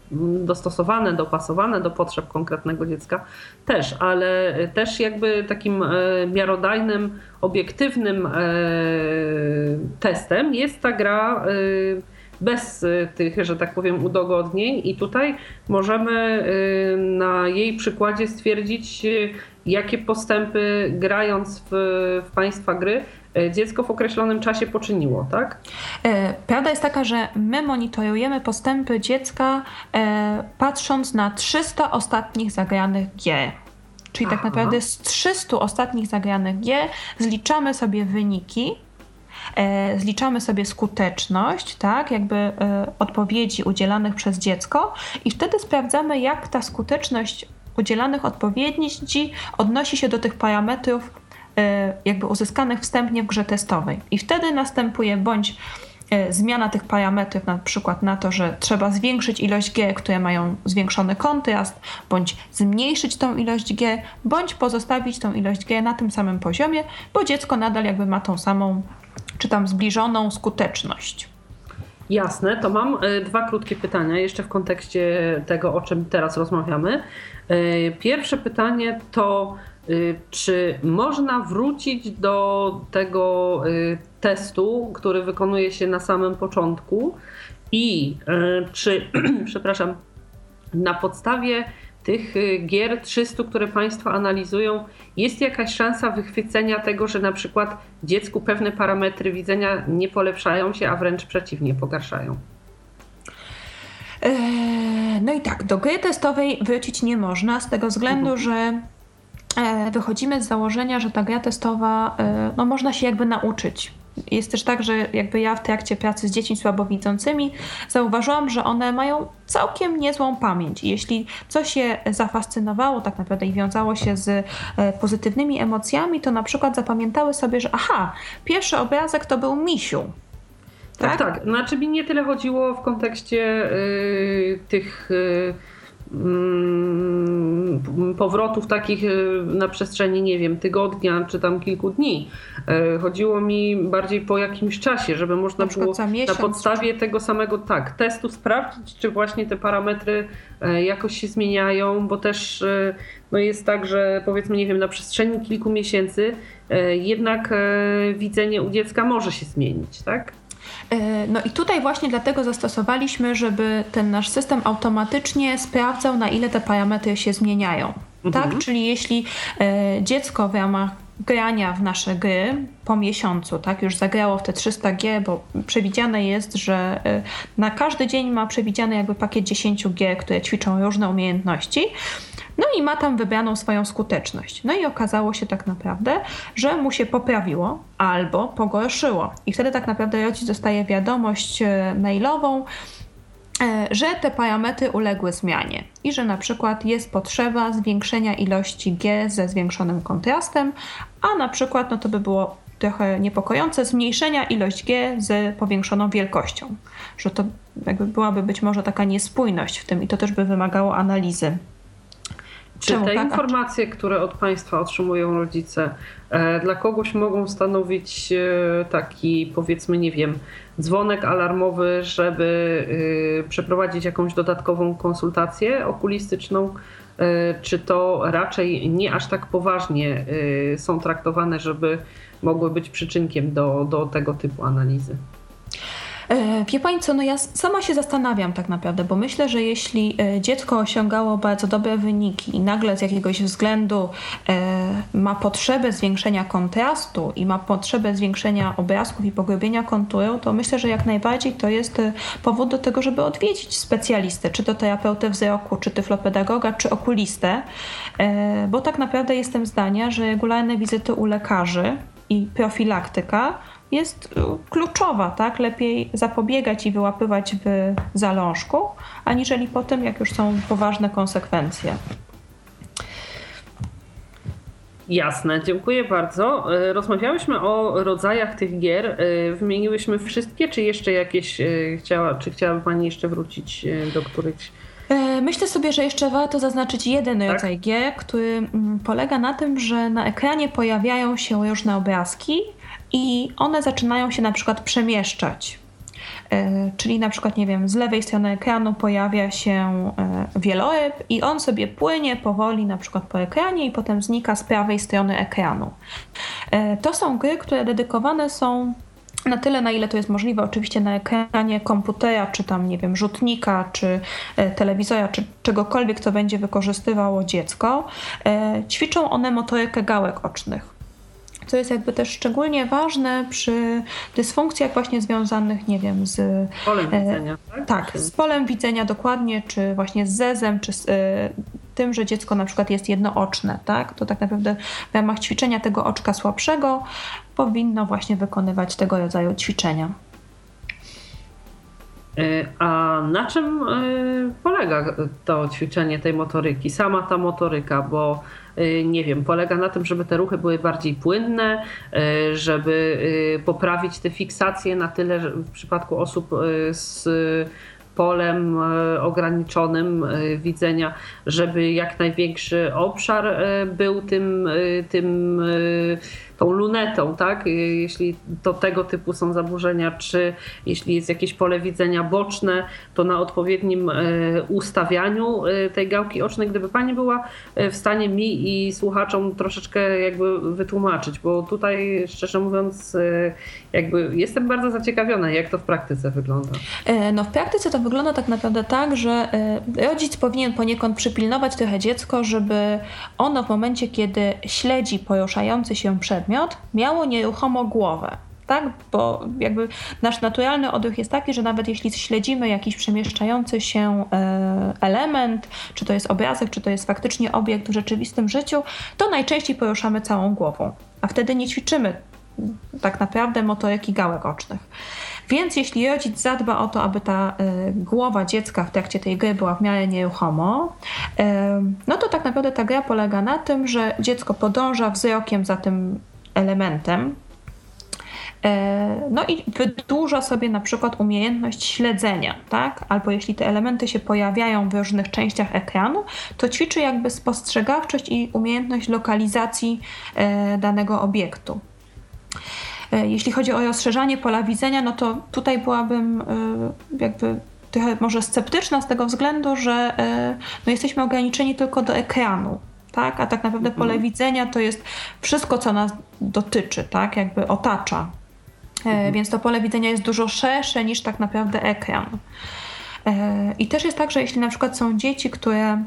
dostosowane, dopasowane do potrzeb konkretnego dziecka też, ale też jakby takim e, miarodajnym, obiektywnym e, testem jest ta gra e, bez tych, że tak powiem, udogodnień. I tutaj możemy na jej przykładzie stwierdzić, jakie postępy grając w, w Państwa gry E, dziecko w określonym czasie poczyniło, tak? E, prawda jest taka, że my monitorujemy postępy dziecka e, patrząc na 300 ostatnich zagranych gier. Czyli tak Aha. tak naprawdę z 300 ostatnich zagranych gier zliczamy sobie wyniki, zliczamy sobie skuteczność, tak, jakby odpowiedzi udzielanych przez dziecko i wtedy sprawdzamy, jak ta skuteczność udzielanych odpowiedzi odnosi się do tych parametrów E, jakby uzyskanych wstępnie w grze testowej. I wtedy następuje bądź e, zmiana tych parametrów, na przykład na to, że trzeba zwiększyć ilość G, które mają zwiększony kontrast, bądź zmniejszyć tą ilość G, bądź pozostawić tą ilość G na tym samym poziomie, bo dziecko nadal jakby ma tą samą, czy tam zbliżoną skuteczność. Jasne, to mam e, dwa krótkie pytania jeszcze w kontekście tego, o czym teraz rozmawiamy. Pierwsze pytanie to czy można wrócić do tego y, testu, który wykonuje się na samym początku i y, czy, przepraszam, na podstawie tych gier 300, które Państwo analizują, jest jakaś szansa wychwycenia tego, że na przykład dziecku pewne parametry widzenia nie polepszają się, a wręcz przeciwnie, pogarszają? Eee, no i tak, do gry testowej wrócić nie można, z tego względu, mhm. że E, wychodzimy z założenia, że ta gra testowa, e, no można się jakby nauczyć. Jest też tak, że jakby ja w trakcie pracy z dziećmi słabowidzącymi zauważyłam, że one mają całkiem niezłą pamięć. Jeśli coś je zafascynowało tak naprawdę i wiązało się z e, pozytywnymi emocjami, to na przykład zapamiętały sobie, że aha, pierwszy obrazek to był misiu. Tak, tak. Znaczy mi nie tyle chodziło w kontekście yy, tych... Mm, powrotów takich y, na przestrzeni, nie wiem, tygodnia czy tam kilku dni. E, chodziło mi bardziej po jakimś czasie, żeby można na było na podstawie tego samego tak, testu sprawdzić, czy właśnie te parametry e, jakoś się zmieniają, bo też e, no jest tak, że powiedzmy, nie wiem, na przestrzeni kilku miesięcy jednak widzenie u dziecka może się zmienić, tak? E, no i tutaj właśnie dlatego zastosowaliśmy, żeby ten nasz system automatycznie sprawdzał, na ile te parametry się zmieniają. Mhm. Tak? Czyli jeśli e, dziecko w ramach grania w nasze gry po miesiącu, tak, już zagrało w te 300G, bo przewidziane jest, że e, na każdy dzień ma przewidziany jakby pakiet 10G, które ćwiczą różne umiejętności. No i ma tam wybraną swoją skuteczność. No i okazało się tak naprawdę, że mu się poprawiło albo pogorszyło. I wtedy tak naprawdę rodzic dostaje wiadomość e, mailową, że te parametry uległy zmianie i że na przykład jest potrzeba zwiększenia ilości G ze zwiększonym kontrastem, a na przykład no to by było trochę niepokojące zmniejszenia ilość G z powiększoną wielkością, że to jakby byłaby być może taka niespójność w tym i to też by wymagało analizy czy te tak? informacje, które od Państwa otrzymują rodzice, e, dla kogoś mogą stanowić e, taki, powiedzmy, nie wiem, dzwonek alarmowy, żeby e, przeprowadzić jakąś dodatkową konsultację okulistyczną? Czy to raczej nie aż tak poważnie są traktowane, żeby mogły być przyczynkiem do, do tego typu analizy? E, wie Pani co, no ja sama się zastanawiam tak naprawdę, bo myślę, że jeśli e, dziecko osiągało bardzo dobre wyniki i nagle z jakiegoś względu e, ma potrzebę zwiększenia kontrastu i ma potrzebę zwiększenia obrazków i pogłębienia konturu, to myślę, że jak najbardziej to jest powód do tego, żeby odwiedzić specjalistę, czy to terapeutę wzroku, czy tyflopedagoga, czy okulistę, bo tak naprawdę jestem zdania, że regularne wizyty u lekarzy i profilaktyka jest y, kluczowa, tak? Lepiej zapobiegać i wyłapywać w zalążku, aniżeli potem, jak już są poważne konsekwencje. Jasne, dziękuję bardzo. Y, rozmawiałyśmy o rodzajach tych gier. Y, wymieniłyśmy wszystkie, czy jeszcze jakieś chciała, czy chciałaby Pani jeszcze wrócić do którychś? E, myślę sobie, że jeszcze warto zaznaczyć jeden tak? rodzaj gier, który mm, polega na tym, że na ekranie pojawiają się różne obrazki, i one zaczynają się na przykład przemieszczać. E, czyli na przykład, nie wiem, z lewej strony ekranu pojawia się e, wieloryb i on sobie płynie powoli na przykład po ekranie i potem znika z prawej strony ekranu. E, to są gry, które dedykowane są na tyle, na ile to jest możliwe, oczywiście na ekranie komputera, czy tam, nie wiem, rzutnika, czy telewizora, czy czegokolwiek, co będzie wykorzystywało dziecko. Ćwiczą one motorykę gałek ocznych co jest jakby też szczególnie ważne przy dysfunkcjach właśnie związanych, nie wiem, z polem e, widzenia. Tak, tak z polem widzenia dokładnie, czy właśnie z zezem, czy z e, tym, że dziecko na przykład jest jednooczne, tak? To tak naprawdę w ramach ćwiczenia tego oczka słabszego powinno właśnie wykonywać tego rodzaju ćwiczenia. E, a na czym polega to ćwiczenie tej motoryki, sama ta motoryka? Bo nie wiem, polega na tym, żeby te ruchy były bardziej płynne, y, żeby y, poprawić te fiksacje na tyle, że w przypadku osób z polem ograniczonym widzenia, żeby jak największy obszar był tym, tym tą lunetą, tak? Jeśli to tego typu są zaburzenia, czy jeśli jest jakieś pole widzenia boczne, to na odpowiednim e, ustawianiu e, tej gałki ocznej, gdyby Pani była e, w stanie mi i słuchaczom troszeczkę jakby wytłumaczyć, bo tutaj szczerze mówiąc jakby jestem bardzo zaciekawiona, jak to w praktyce wygląda. No w praktyce to wygląda tak naprawdę tak, że rodzic powinien poniekąd przypilnować trochę dziecko, żeby ono w momencie, kiedy śledzi poruszający się przedmiot, przedmiot miało nieruchomo głowę. Tak, bo jakby nasz naturalny odruch jest taki, że nawet jeśli śledzimy jakiś przemieszczający się e, element, czy to jest obrazek, czy to jest faktycznie obiekt w rzeczywistym życiu, to najczęściej poruszamy całą głową, a wtedy nie ćwiczymy tak naprawdę motoryki gałek ocznych. Więc jeśli rodzic zadba o to, aby ta y, głowa dziecka w trakcie tej gry była w miarę nieruchomo, y, no to tak naprawdę ta gra polega na tym, że dziecko podąża wzrokiem za tym elementem. E, no i wydłuża sobie na przykład umiejętność śledzenia, tak? Albo jeśli te elementy się pojawiają w różnych częściach ekranu, to ćwiczy jakby spostrzegawczość i umiejętność lokalizacji e, danego obiektu. E, jeśli chodzi o rozszerzanie pola widzenia, no to tutaj byłabym jakby trochę może sceptyczna z tego względu, że no jesteśmy ograniczeni tylko do ekranu tak? A tak naprawdę pole mhm. widzenia to jest wszystko, co nas dotyczy, tak? Jakby otacza. E, mhm. Więc to pole widzenia jest dużo szersze niż tak naprawdę ekran. E, I też jest tak, że jeśli na przykład są dzieci, które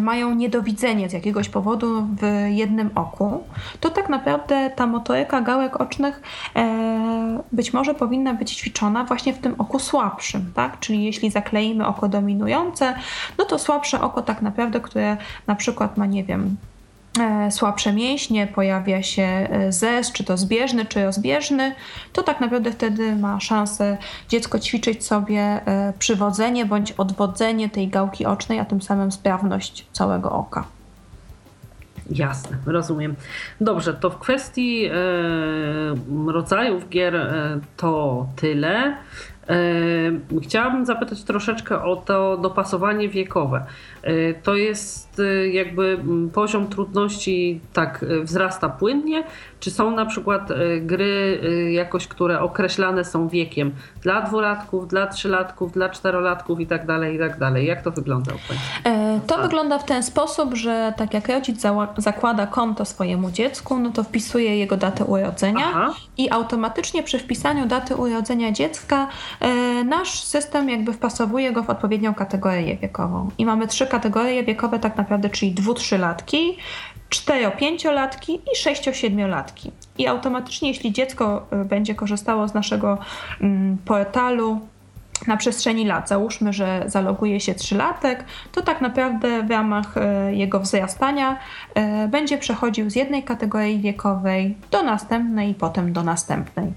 mają niedowidzenie z jakiegoś powodu w jednym oku, to tak naprawdę ta motoryka gałek ocznych e, być może powinna być ćwiczona właśnie w tym oku słabszym, tak? Czyli jeśli zakleimy oko dominujące, no to słabsze oko tak naprawdę, które na przykład ma, nie wiem, E, słabsze mięśnie, pojawia się e, zes, czy to zbieżny, czy rozbieżny, to tak naprawdę wtedy ma szansę dziecko ćwiczyć sobie e, przywodzenie bądź odwodzenie tej gałki ocznej, a tym samym sprawność całego oka. Jasne, rozumiem. Dobrze, to w kwestii e, rodzajów gier e, to tyle. Chciałabym zapytać troszeczkę o to dopasowanie wiekowe. To jest jakby poziom trudności tak wzrasta płynnie, Czy są na przykład gry jakoś, które określane są wiekiem dla dwulatków, dla trzylatków, dla czterolatków i tak dalej, i tak dalej. Jak to wygląda u Państwa? To wygląda w ten sposób, że tak jak rodzic zakłada konto swojemu dziecku, no to wpisuje jego datę urodzenia Aha. i automatycznie przy wpisaniu daty urodzenia dziecka nasz system jakby wpasowuje go w odpowiednią kategorię wiekową. I mamy trzy kategorie wiekowe tak naprawdę, czyli dwu-trzylatki, cztero-pięciolatki i sześcio-siedmiolatki. I automatycznie, jeśli dziecko y, będzie korzystało z naszego mm, portalu na przestrzeni lat, załóżmy, że zaloguje się trzylatek, to tak naprawdę w ramach y, jego wzrastania y, będzie przechodził z jednej kategorii wiekowej do następnej i potem do następnej.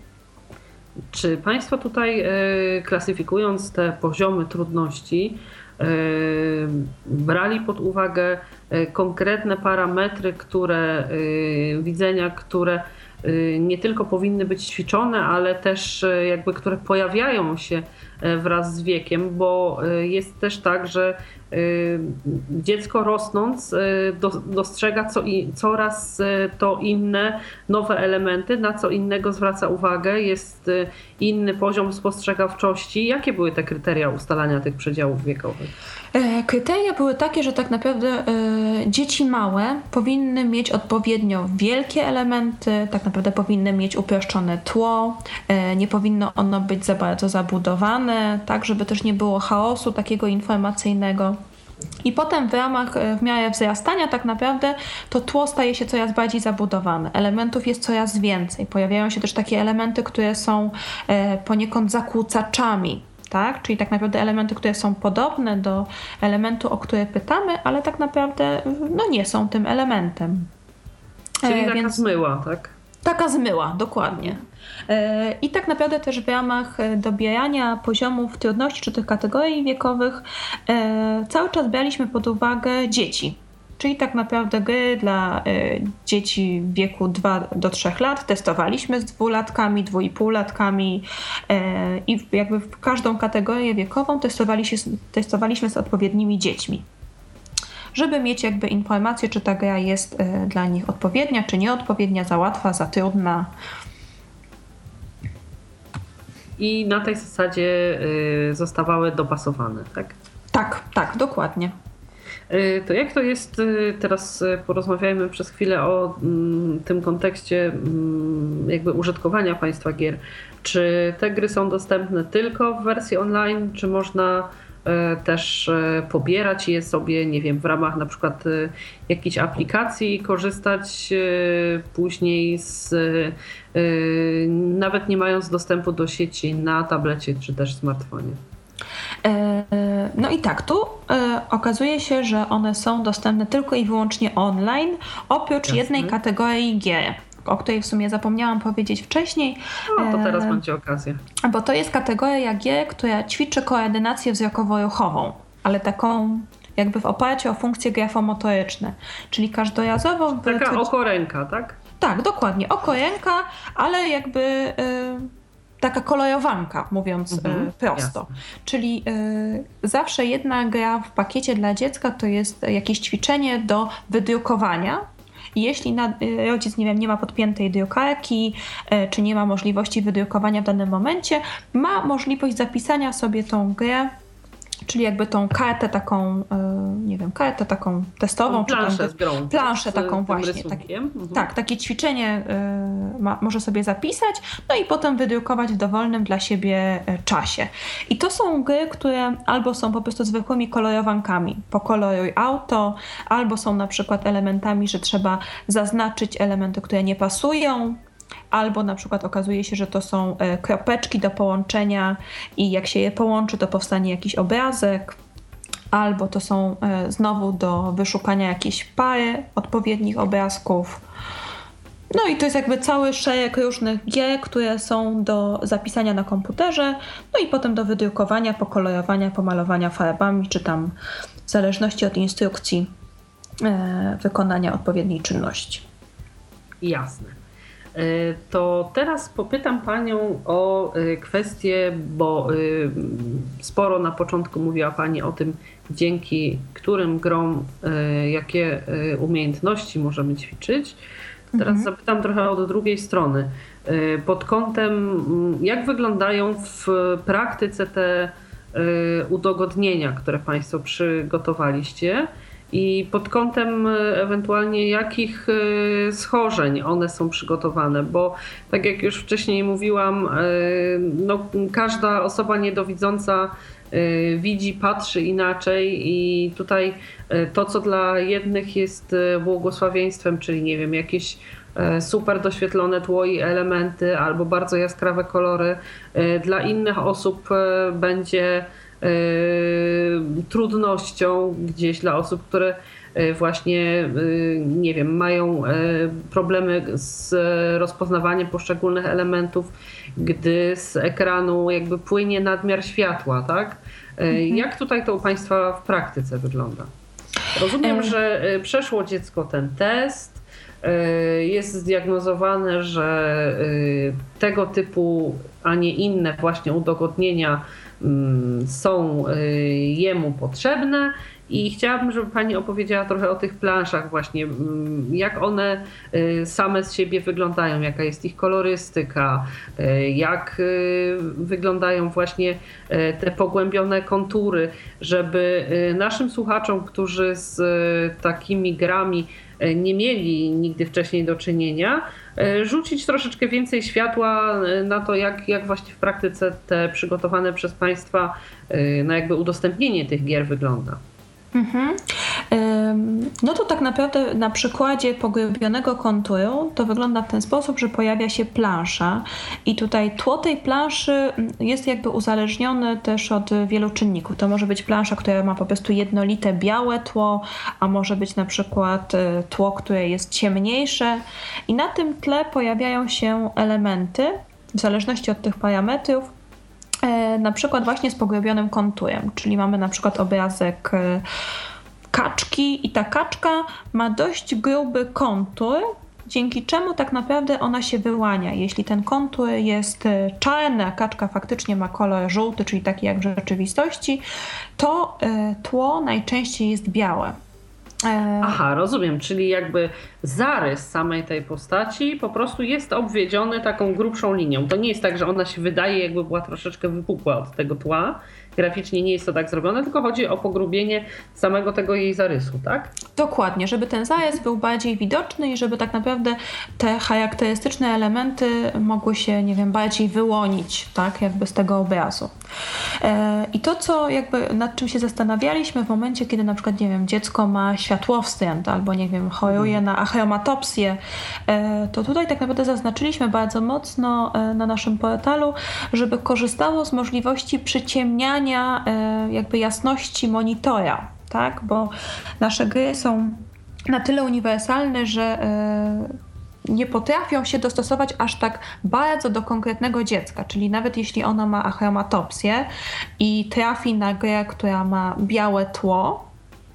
Czy Państwo tutaj klasyfikując te poziomy trudności, brali pod uwagę e, konkretne parametry, które e, widzenia, które nie tylko powinny być ćwiczone, ale też jakby które pojawiają się wraz z wiekiem, bo jest też tak, że Y, dziecko rosnąc dostrzega co coraz to inne nowe elementy, na co innego zwraca uwagę, jest inny poziom spostrzegawczości. Jakie były te kryteria ustalania tych przedziałów wiekowych? E, kryteria były takie, że tak naprawdę e, dzieci małe powinny mieć odpowiednio wielkie elementy, tak naprawdę powinny mieć uproszczone tło, e, nie powinno ono być za bardzo zabudowane, tak żeby też nie było chaosu takiego informacyjnego. I potem w ramach, e, w miarę wzrastania tak naprawdę to tło staje się coraz bardziej zabudowane. Elementów jest coraz więcej. Pojawiają się też takie elementy, które są e, poniekąd zakłócaczami. Tak? Czyli tak naprawdę elementy, które są podobne do elementu, o które pytamy, ale tak naprawdę no, nie są tym elementem. Czyli e, taka Więc... zmyła, tak? Taka zmyła, dokładnie. E, I tak naprawdę też w ramach e, dobierania poziomów trudności czy tych kategorii wiekowych e, cały czas braliśmy pod uwagę dzieci. Czyli tak naprawdę gry dla dzieci w wieku 2 do 3 lat testowaliśmy z dwulatkami, dwójpółlatkami i jakby w każdą kategorię wiekową testowaliśmy, testowaliśmy z odpowiednimi dziećmi żeby mieć jakby informację, czy ta gra jest dla nich odpowiednia, czy nieodpowiednia, za łatwa, za trudna i na tej zasadzie y, zostawały dopasowane, tak? Tak, tak, dokładnie. Y, to jak to jest, teraz porozmawiajmy przez chwilę o mm, tym kontekście mm, jakby użytkowania państwa gier. Czy te gry są dostępne tylko w wersji online, czy można E, też e, pobierać je sobie, nie wiem, w ramach na przykład e, jakiejś aplikacji, korzystać później z, nawet nie mając dostępu do sieci na tablecie czy też smartfonie. No i tak, tu okazuje się, że one są dostępne tylko i wyłącznie online, oprócz Jasne. jednej kategorii gier o której w sumie zapomniałam powiedzieć wcześniej. No to teraz będzie okazja. Bo to jest kategoria G, która ćwiczy koordynację wzrokowo-ruchową, ale taką jakby w oparciu o funkcje grafomotoryczne. Czyli każdorazowo... Taka okoręka, tak? Tak, dokładnie. Okoręka, ale jakby... Y taka kolejowanka, mówiąc mhm, y, prosto. Jasne. Czyli y, zawsze jedna gra w pakiecie dla dziecka to jest jakieś ćwiczenie do wydrukowania, jeśli y, rodzic nie, wiem, nie ma podpiętej drukarki, y, czy nie ma możliwości wydrukowania w danym momencie, ma możliwość zapisania sobie tą grę czyli jakby tą kartę taką, e, nie wiem, kartę taką testową. Planszę z grą. Planszę taką właśnie. Tak, mhm. tak, takie ćwiczenie e, ma, może sobie zapisać, no i potem wydrukować w dowolnym dla siebie e, czasie. I to są gry, które albo są po prostu zwykłymi kolorowankami, pokoloruj auto, albo są na przykład elementami, że trzeba zaznaczyć elementy, które nie pasują, albo na przykład okazuje się, że to są e, kropeczki do połączenia i jak się je połączy, to powstanie jakiś obrazek, albo to są e, znowu do wyszukania jakiejś pary odpowiednich obrazków. No i to jest jakby cały szereg różnych gier, które są do zapisania na komputerze, no i potem do wydrukowania, pokolorowania, pomalowania farbami, czy tam w zależności od instrukcji e, wykonania odpowiedniej czynności. Jasne. E, to teraz popytam Panią o e, kwestię, bo e, sporo na początku mówiła Pani o tym, dzięki którym grom, jakie umiejętności możemy ćwiczyć. Teraz mhm. zapytam trochę od drugiej strony. Pod kątem, mm, jak wyglądają w praktyce te udogodnienia, które Państwo przygotowaliście? I pod kątem e, ewentualnie jakich e, schorzeń one są przygotowane, bo tak jak już wcześniej mówiłam, e, no, każda osoba niedowidząca widzi, patrzy inaczej i tutaj to, co dla jednych jest błogosławieństwem, czyli nie wiem, jakieś super doświetlone tło i elementy albo bardzo jaskrawe kolory, dla innych osób będzie trudnością gdzieś dla osób, które y, właśnie, y, nie wiem, mają problemy z rozpoznawaniem poszczególnych elementów, gdy z ekranu jakby płynie nadmiar światła, tak? Mhm. Jak tutaj to u Państwa w praktyce wygląda? Rozumiem, że przeszło dziecko ten test, jest zdiagnozowane, że tego typu, a nie inne właśnie udogodnienia są y, jemu potrzebne. I chciałabym, żeby Pani opowiedziała trochę o tych planszach, właśnie mm, jak one y, same z siebie wyglądają, jaka jest ich kolorystyka, y, jak wyglądają właśnie te pogłębione kontury, żeby naszym słuchaczom, którzy z takimi grami nie mieli nigdy wcześniej do czynienia, rzucić troszeczkę więcej światła e, na to, jak, jak właśnie w praktyce te przygotowane przez Państwa e, na jakby udostępnienie tych gier wygląda. Mhm. No to tak naprawdę na przykładzie pogłębionego konturu to wygląda w ten sposób, że pojawia się plansza i tutaj tło tej planszy jest jakby uzależnione też od wielu czynników. To może być plansza, która ma po prostu jednolite białe tło, a może być na przykład e, tło, które jest ciemniejsze i na tym tle pojawiają się elementy w zależności od tych parametrów, na przykład właśnie z pogłębionym konturem, czyli mamy na przykład obrazek e, kaczki i ta kaczka ma dość gruby kontur, dzięki czemu tak naprawdę ona się wyłania. Jeśli ten kontur jest e, czarny, a kaczka faktycznie ma kolor żółty, czyli taki jak w rzeczywistości, to e, tło najczęściej jest białe. E, Aha, rozumiem, czyli jakby zarys samej tej postaci po prostu jest obwiedziony taką grubszą linią. To nie jest tak, że ona się wydaje, jakby była troszeczkę wypukła od tego tła, graficznie nie jest to tak zrobione, tylko chodzi o pogrubienie samego tego jej zarysu, tak? Dokładnie, żeby ten zarys był bardziej widoczny i żeby tak naprawdę te charakterystyczne elementy mogły się, nie wiem, bardziej wyłonić, tak, jakby z tego obrazu. E, I to, co jakby nad czym się zastanawialiśmy w momencie, kiedy na przykład, nie wiem, dziecko ma światłowstręt albo, nie wiem, choruje na achromatopsję, e, to tutaj tak naprawdę zaznaczyliśmy bardzo mocno e, na naszym portalu, żeby korzystało z możliwości przyciemniania E, jakby jasności monitora, tak? Bo nasze gry są na tyle uniwersalne, że e, nie potrafią się dostosować aż tak bardzo do konkretnego dziecka, czyli nawet jeśli ono ma achromatopsję i trafi na grę, która ma białe tło,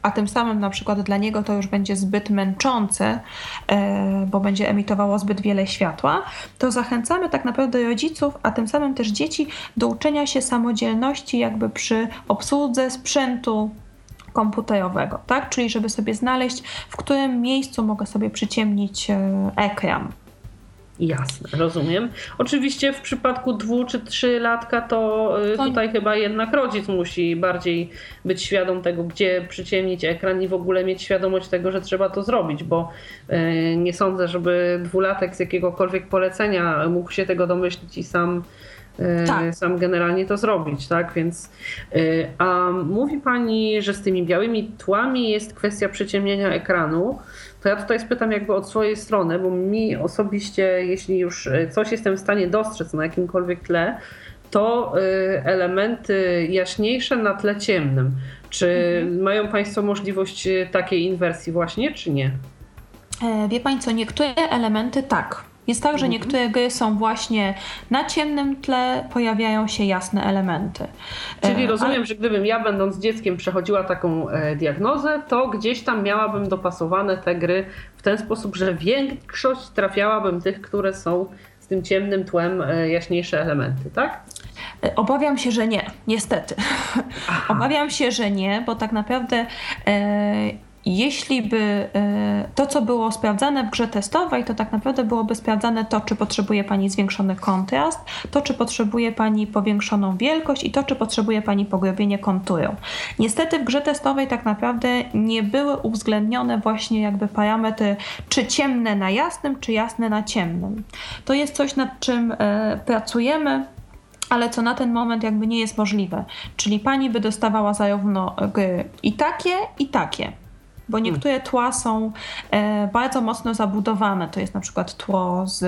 a tym samym na przykład dla niego to już będzie zbyt męczące, e, bo będzie emitowało zbyt wiele światła, to zachęcamy tak naprawdę rodziców, a tym samym też dzieci do uczenia się samodzielności jakby przy obsłudze sprzętu komputerowego, tak? Czyli żeby sobie znaleźć, w którym miejscu mogę sobie przyciemnić e, ekran. Jasne, rozumiem. Oczywiście w przypadku dwu czy trzy latka to y, tutaj chyba jednak rodzic musi bardziej być świadom tego, gdzie przyciemnić ekran i w ogóle mieć świadomość tego, że trzeba to zrobić, bo y, nie sądzę, żeby dwulatek z jakiegokolwiek polecenia mógł się tego domyślić i sam y, tak. sam generalnie to zrobić, tak? Więc a mówi pani, że z tymi białymi tłami jest kwestia przyciemnienia ekranu to ja tutaj spytam jakby od swojej strony, bo mi osobiście, jeśli już e, coś jestem w stanie dostrzec na jakimkolwiek tle, to e, elementy jaśniejsze na tle ciemnym. Czy mhm. mają Państwo możliwość e, takiej inwersji właśnie, czy nie? Wie Pani co, niektóre elementy tak. Jest tak, że mhm. niektóre gry są właśnie na ciemnym tle, pojawiają się jasne elementy. Czyli e, rozumiem, że gdybym ja będąc dzieckiem przechodziła taką e, diagnozę, to gdzieś tam miałabym dopasowane te gry w ten sposób, że większość trafiałabym tych, które są z tym ciemnym tłem e, jaśniejsze elementy, tak? Obawiam się, że nie, niestety. Aha. Obawiam się, że nie, bo tak naprawdę jeśli by e, to, co było sprawdzane w grze testowej, to tak naprawdę byłoby sprawdzane to, czy potrzebuje Pani zwiększony kontrast, to, czy potrzebuje Pani powiększoną wielkość i to, czy potrzebuje Pani pogłębienie konturu. Niestety w grze testowej tak naprawdę nie były uwzględnione właśnie jakby parametry, czy ciemne na jasnym, czy jasne na ciemnym. To jest coś, nad czym e, pracujemy ale co na ten moment jakby nie jest możliwe. Czyli pani by dostawała zarówno gry i takie, i takie. Bo niektóre tła są e, bardzo mocno zabudowane. To jest na przykład tło z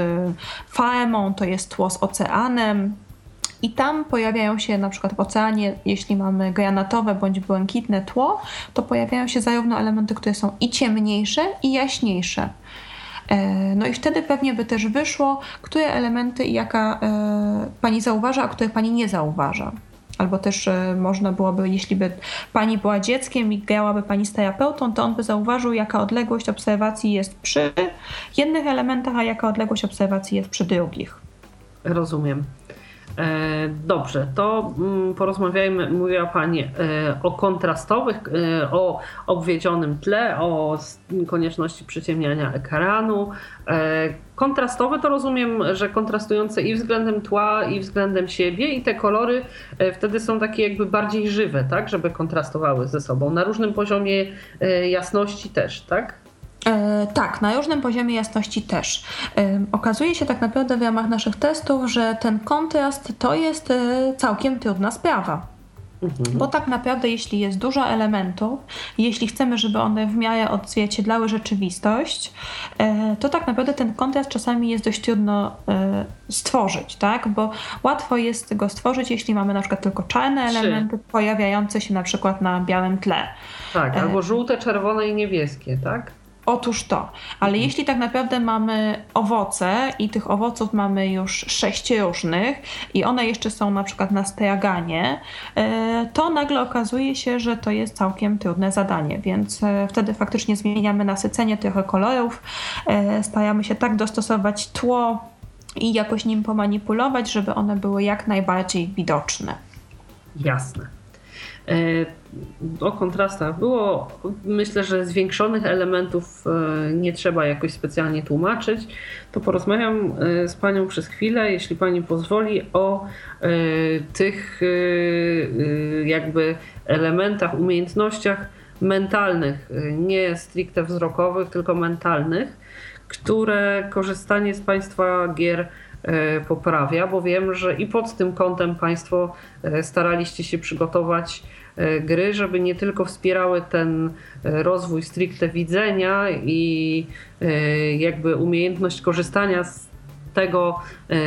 farmą, to jest tło z oceanem. I tam pojawiają się na przykład w oceanie, jeśli mamy granatowe bądź błękitne tło, to pojawiają się zarówno elementy, które są i ciemniejsze, i jaśniejsze. E, no i wtedy pewnie by też wyszło, które elementy i jaka e, pani zauważa, a które pani nie zauważa. Albo też e, można byłoby, jeśli by pani była dzieckiem i grałaby pani z terapeutą, to on by zauważył, jaka odległość obserwacji jest przy jednych elementach, a jaka odległość obserwacji jest przy drugich. Rozumiem. E, dobrze, to mm, porozmawiajmy, mówiła Pani e, o kontrastowych, e, o obwiedzionym tle, o konieczności przyciemniania ekranu. Kontrastowe to rozumiem, że kontrastujące i względem tła, i względem siebie, i te kolory wtedy są takie jakby bardziej żywe, tak, żeby kontrastowały ze sobą. Na różnym poziomie jasności też, tak? E, tak, na różnym poziomie jasności też. E, okazuje się tak naprawdę w ramach naszych testów, że ten kontrast to jest e, całkiem trudna sprawa. Mhm. Bo tak naprawdę, jeśli jest dużo elementów, jeśli chcemy, żeby one w miarę odzwierciedlały rzeczywistość, to tak naprawdę ten kontrast czasami jest dość trudno stworzyć, tak? Bo łatwo jest go stworzyć, jeśli mamy na przykład tylko czarne elementy pojawiające się na przykład na białym tle. Tak, albo żółte, czerwone i niebieskie, tak? Otóż to, ale mhm. jeśli tak naprawdę mamy owoce i tych owoców mamy już sześć różnych i one jeszcze są na przykład na straganie, e, to nagle okazuje się, że to jest całkiem trudne zadanie, więc e, wtedy faktycznie zmieniamy nasycenie tych kolorów, e, staramy się tak dostosować tło i jakoś nim pomanipulować, żeby one były jak najbardziej widoczne. Jasne. E, o kontrastach było, myślę, że zwiększonych elementów e, nie trzeba jakoś specjalnie tłumaczyć. To porozmawiam e, z Panią przez chwilę, jeśli Pani pozwoli, o tych jakby elementach, umiejętnościach mentalnych, nie stricte wzrokowych, tylko mentalnych, które korzystanie z Państwa gier poprawia, bo wiem, że i pod tym kątem Państwo staraliście się przygotować gry, żeby nie tylko wspierały ten e, rozwój stricte widzenia i e, jakby umiejętność korzystania z tego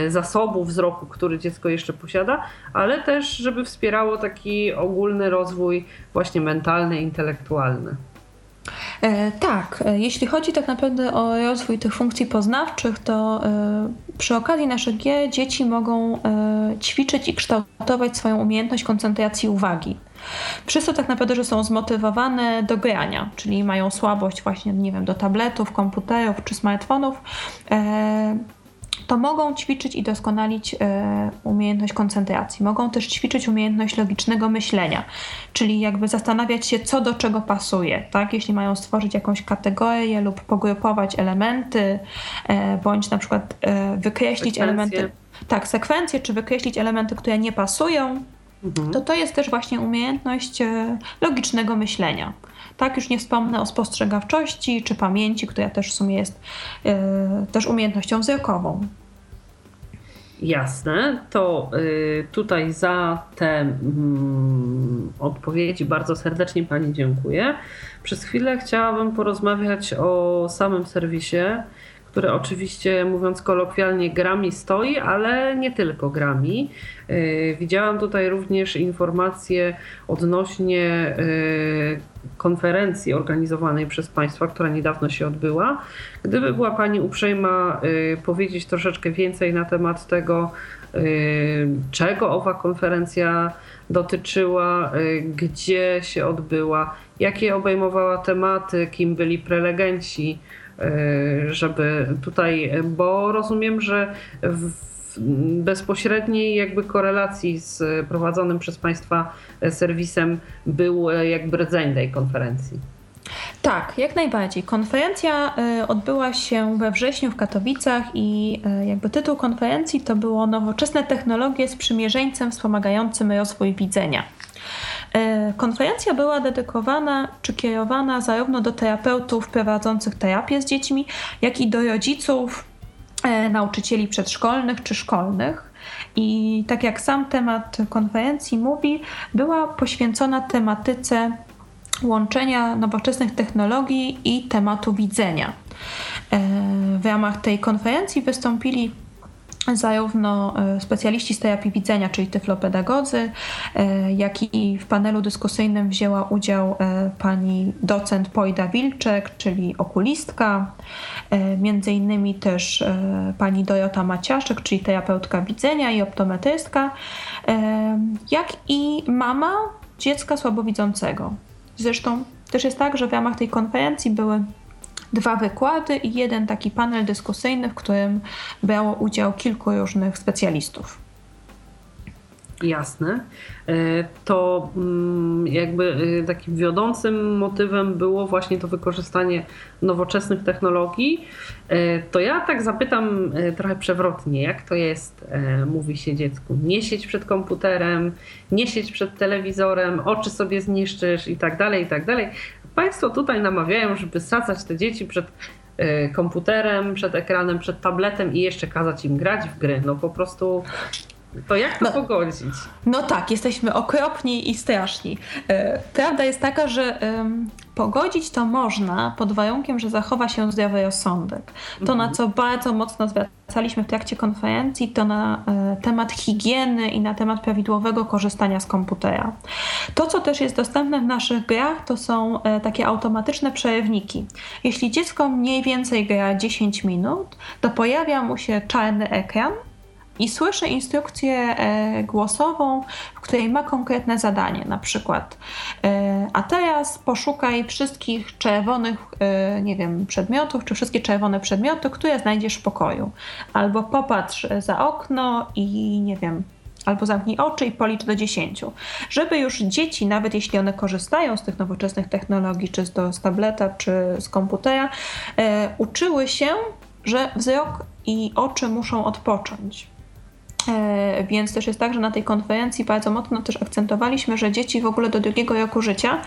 zasobu wzroku, który dziecko jeszcze posiada, ale też, żeby wspierało taki ogólny rozwój właśnie mentalny, intelektualny. E, tak, jeśli chodzi tak naprawdę o rozwój tych funkcji poznawczych, to e, przy okazji naszych gier dzieci mogą e, ćwiczyć i kształtować swoją umiejętność koncentracji uwagi. To tak naprawdę, że są zmotywowane do grania, czyli mają słabość właśnie, nie wiem, do tabletów, komputerów czy smartfonów, to mogą ćwiczyć i doskonalić umiejętność koncentracji. Mogą też ćwiczyć umiejętność logicznego myślenia, czyli jakby zastanawiać się, co do czego pasuje. Tak? Jeśli mają stworzyć jakąś kategorię lub pogrupować elementy, bądź na przykład wykreślić sekwencje. elementy. Tak, sekwencje, czy wykreślić elementy, które nie pasują, mhm. to to jest też właśnie umiejętność logicznego myślenia. Tak, już nie wspomnę o spostrzegawczości czy pamięci, która też w sumie jest też umiejętnością wzrokową. Jasne, to y, tutaj za te mm, odpowiedzi bardzo serdecznie Pani dziękuję. Przez chwilę chciałabym porozmawiać o samym serwisie, który oczywiście, mówiąc kolokwialnie, grami stoi, ale nie tylko grami. Y, widziałam tutaj również informacje odnośnie y, konferencji organizowanej przez Państwa, która niedawno się odbyła. Gdyby była Pani uprzejma y, powiedzieć troszeczkę więcej na temat tego, czego owa konferencja dotyczyła, gdzie się odbyła, jakie obejmowała tematy, kim byli prelegenci, żeby tutaj, bo rozumiem, że w bezpośredniej jakby korelacji z prowadzonym przez Państwa serwisem był jakby rdzeń tej konferencji. Tak, jak najbardziej. Konferencja y, odbyła się we wrześniu w Katowicach i y, jakby tytuł konferencji to było Nowoczesne technologie z przymierzeńcem wspomagającym rozwój widzenia. Y, konferencja była dedykowana czy kierowana zarówno do terapeutów prowadzących terapię z dziećmi, jak i do rodziców, nauczycieli przedszkolnych czy szkolnych. I tak jak sam temat konferencji mówi, była poświęcona tematyce łączenia nowoczesnych technologii i tematu widzenia. E, w ramach tej konferencji wystąpili zarówno e, specjaliści z terapii widzenia, czyli tyflopedagodzy, e, jak i w panelu dyskusyjnym wzięła udział pani docent Pojda Wilczek, czyli okulistka, między innymi też pani Dorota Maciaszek, czyli terapeutka widzenia i optometrystka, jak i mama dziecka słabowidzącego. Zresztą też jest tak, że w ramach tej konferencji były dwa wykłady i jeden taki panel dyskusyjny, w którym brało udział kilku różnych specjalistów. Jasne. E, to mm, jakby e, takim wiodącym motywem było właśnie to wykorzystanie nowoczesnych technologii. E, to ja tak zapytam trochę przewrotnie, jak to jest, mówi się dziecku, nie siedź przed komputerem, nie siedź przed telewizorem, oczy sobie zniszczysz i tak dalej, i tak dalej. Państwo tutaj namawiają, żeby sadzać te dzieci przed komputerem, przed ekranem, przed tabletem i jeszcze kazać im grać w gry. No po prostu to jak to no, pogodzić? No tak, jesteśmy okropni i straszni. E, prawda jest taka, że pogodzić to można pod warunkiem, że zachowa się zdrowy rozsądek. To, na mhm. co bardzo mocno zwracaliśmy w trakcie konferencji, to na e, temat higieny i na temat prawidłowego korzystania z komputera. To, co też jest dostępne w naszych grach, to są e, takie automatyczne przerywniki. Jeśli dziecko mniej więcej gra 10 minut, to pojawia mu się czarny ekran, i słyszę instrukcję e, głosową, w której ma konkretne zadanie, na przykład e, a teraz poszukaj wszystkich czerwonych, e, nie wiem, przedmiotów, czy wszystkie czerwone przedmioty, które znajdziesz w pokoju. Albo popatrz za okno i nie wiem, albo zamknij oczy i policz do 10. Żeby już dzieci, nawet jeśli one korzystają z tych nowoczesnych technologii, czy z, z tableta, czy z komputera, e, uczyły się, że wzrok i oczy muszą odpocząć. E, więc też jest tak, że na tej konferencji bardzo mocno też akcentowaliśmy, że dzieci w ogóle do drugiego roku życia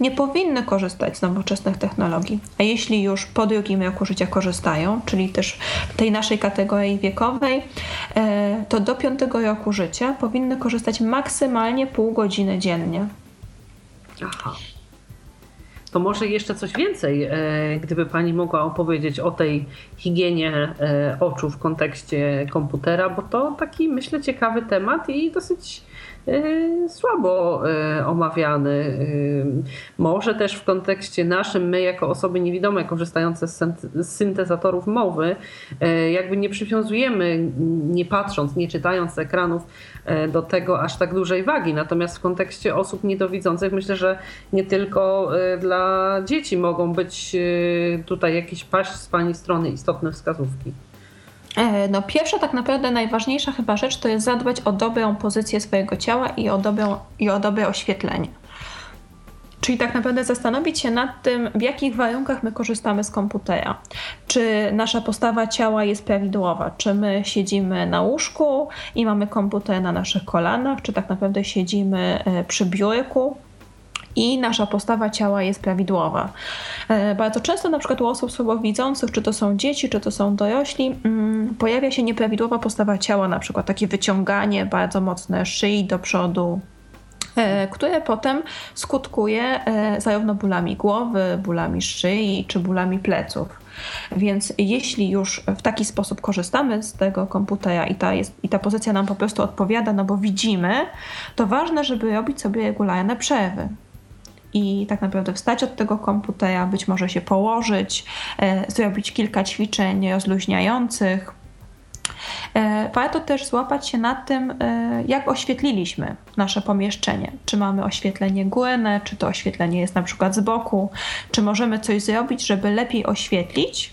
nie powinny korzystać z nowoczesnych technologii. A jeśli już po drugim roku życia korzystają, czyli też w tej naszej kategorii wiekowej, e, to do piątego roku życia powinny korzystać maksymalnie pół godziny dziennie. Aha. To może jeszcze coś więcej, e, gdyby Pani mogła opowiedzieć o tej higienie e, oczu w kontekście komputera, bo to taki, myślę, ciekawy temat i dosyć e, słabo omawiany. Może też w kontekście naszym, my jako osoby niewidome korzystające z syntezatorów mowy, jakby nie przywiązujemy, nie patrząc, nie czytając ekranów, do tego aż tak dużej wagi. Natomiast w kontekście osób niedowidzących myślę, że nie tylko e, dla dzieci mogą być e, tutaj jakieś paść z Pani strony istotne wskazówki. No pierwsza tak naprawdę najważniejsza chyba rzecz to jest zadbać o dobrą pozycję swojego ciała i o, i o dobre oświetlenie. Czyli tak naprawdę zastanowić się nad tym, w jakich warunkach my korzystamy z komputera. Czy nasza postawa ciała jest prawidłowa? Czy my siedzimy na łóżku i mamy komputer na naszych kolanach? Czy tak naprawdę siedzimy e, przy biurku? i nasza postawa ciała jest prawidłowa. E, bardzo często, na przykład u osób słabowidzących, czy to są dzieci, czy to są dorośli, mm, pojawia się nieprawidłowa postawa ciała, na przykład takie wyciąganie bardzo mocne szyi do przodu, które potem skutkuje e, zarówno bólami głowy, bólami szyi czy bólami pleców. Więc jeśli już w taki sposób korzystamy z tego komputera i ta, jest, i ta pozycja nam po prostu odpowiada, no bo widzimy, to ważne, żeby robić sobie regularne przerwy i tak naprawdę wstać od tego komputera, być może się położyć, e, zrobić kilka ćwiczeń rozluźniających, E, warto też złapać się nad tym, e, jak oświetliliśmy nasze pomieszczenie. Czy mamy oświetlenie górne, czy to oświetlenie jest na przykład z boku, czy możemy coś zrobić, żeby lepiej oświetlić.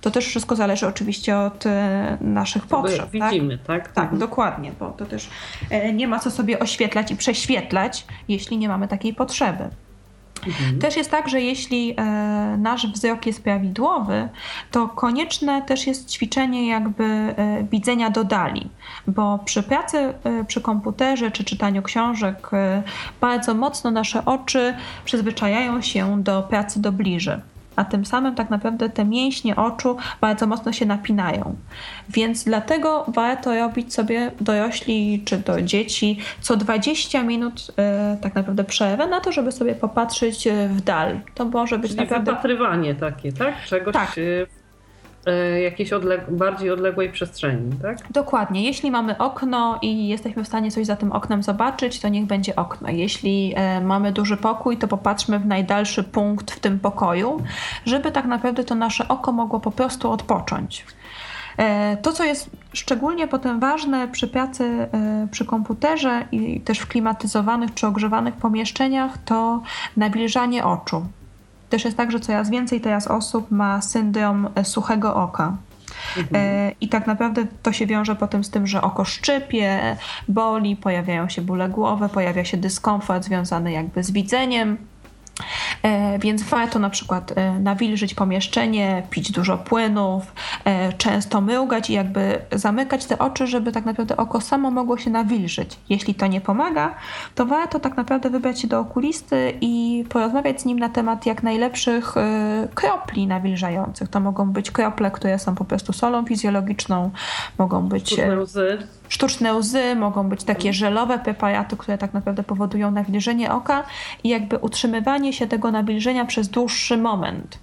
To też wszystko zależy oczywiście od e, naszych potrzeb. Widzimy, tak? Tak, tak mhm. dokładnie, bo to też nie ma co sobie oświetlać i prześwietlać, jeśli nie mamy takiej potrzeby. Mhm. Też jest tak, że jeśli e, nasz wzrok jest prawidłowy, to konieczne też jest ćwiczenie jakby e, widzenia do dali, bo przy pracy e, przy komputerze czy czytaniu książek bardzo mocno nasze oczy przyzwyczajają się do pracy do bliży a tym samym tak naprawdę te mięśnie oczu bardzo mocno się napinają. Więc dlatego warto robić sobie dorośli czy do dzieci co 20 minut e, tak naprawdę przerwę na to, żeby sobie popatrzeć e, w dal. To może być Czyli naprawdę... wypatrywanie takie, tak? Czegoś tak. E, jakiejś odleg bardziej odległej przestrzeni, tak? Dokładnie. Jeśli mamy okno i jesteśmy w stanie coś za tym oknem zobaczyć, to niech będzie okno. Jeśli e, mamy duży pokój, to popatrzmy w najdalszy punkt w tym pokoju, żeby tak naprawdę to nasze oko mogło po prostu odpocząć. E, to, co jest szczególnie potem ważne przy pracy przy komputerze i też w klimatyzowanych czy ogrzewanych pomieszczeniach, to nawilżanie oczu. Też jest tak, że coraz więcej teraz osób ma syndrom e, suchego oka. Mhm. E, I tak naprawdę to się wiąże potem z tym, że oko szczypie, boli, pojawiają się bóle głowy, pojawia się dyskomfort związany jakby z widzeniem. E, więc warto na przykład e, nawilżyć pomieszczenie, pić dużo płynów, e, często mrugać i jakby zamykać te oczy, żeby tak naprawdę oko samo mogło się nawilżyć. Jeśli to nie pomaga, to warto tak naprawdę wybrać się do okulisty i porozmawiać z nim na temat jak najlepszych kropli nawilżających. To mogą być krople, które są po prostu solą fizjologiczną, mogą być sztuczne łzy, mogą być takie żelowe preparaty, które tak naprawdę powodują nawilżenie oka i jakby utrzymywanie się tego nawilżenia przez dłuższy moment.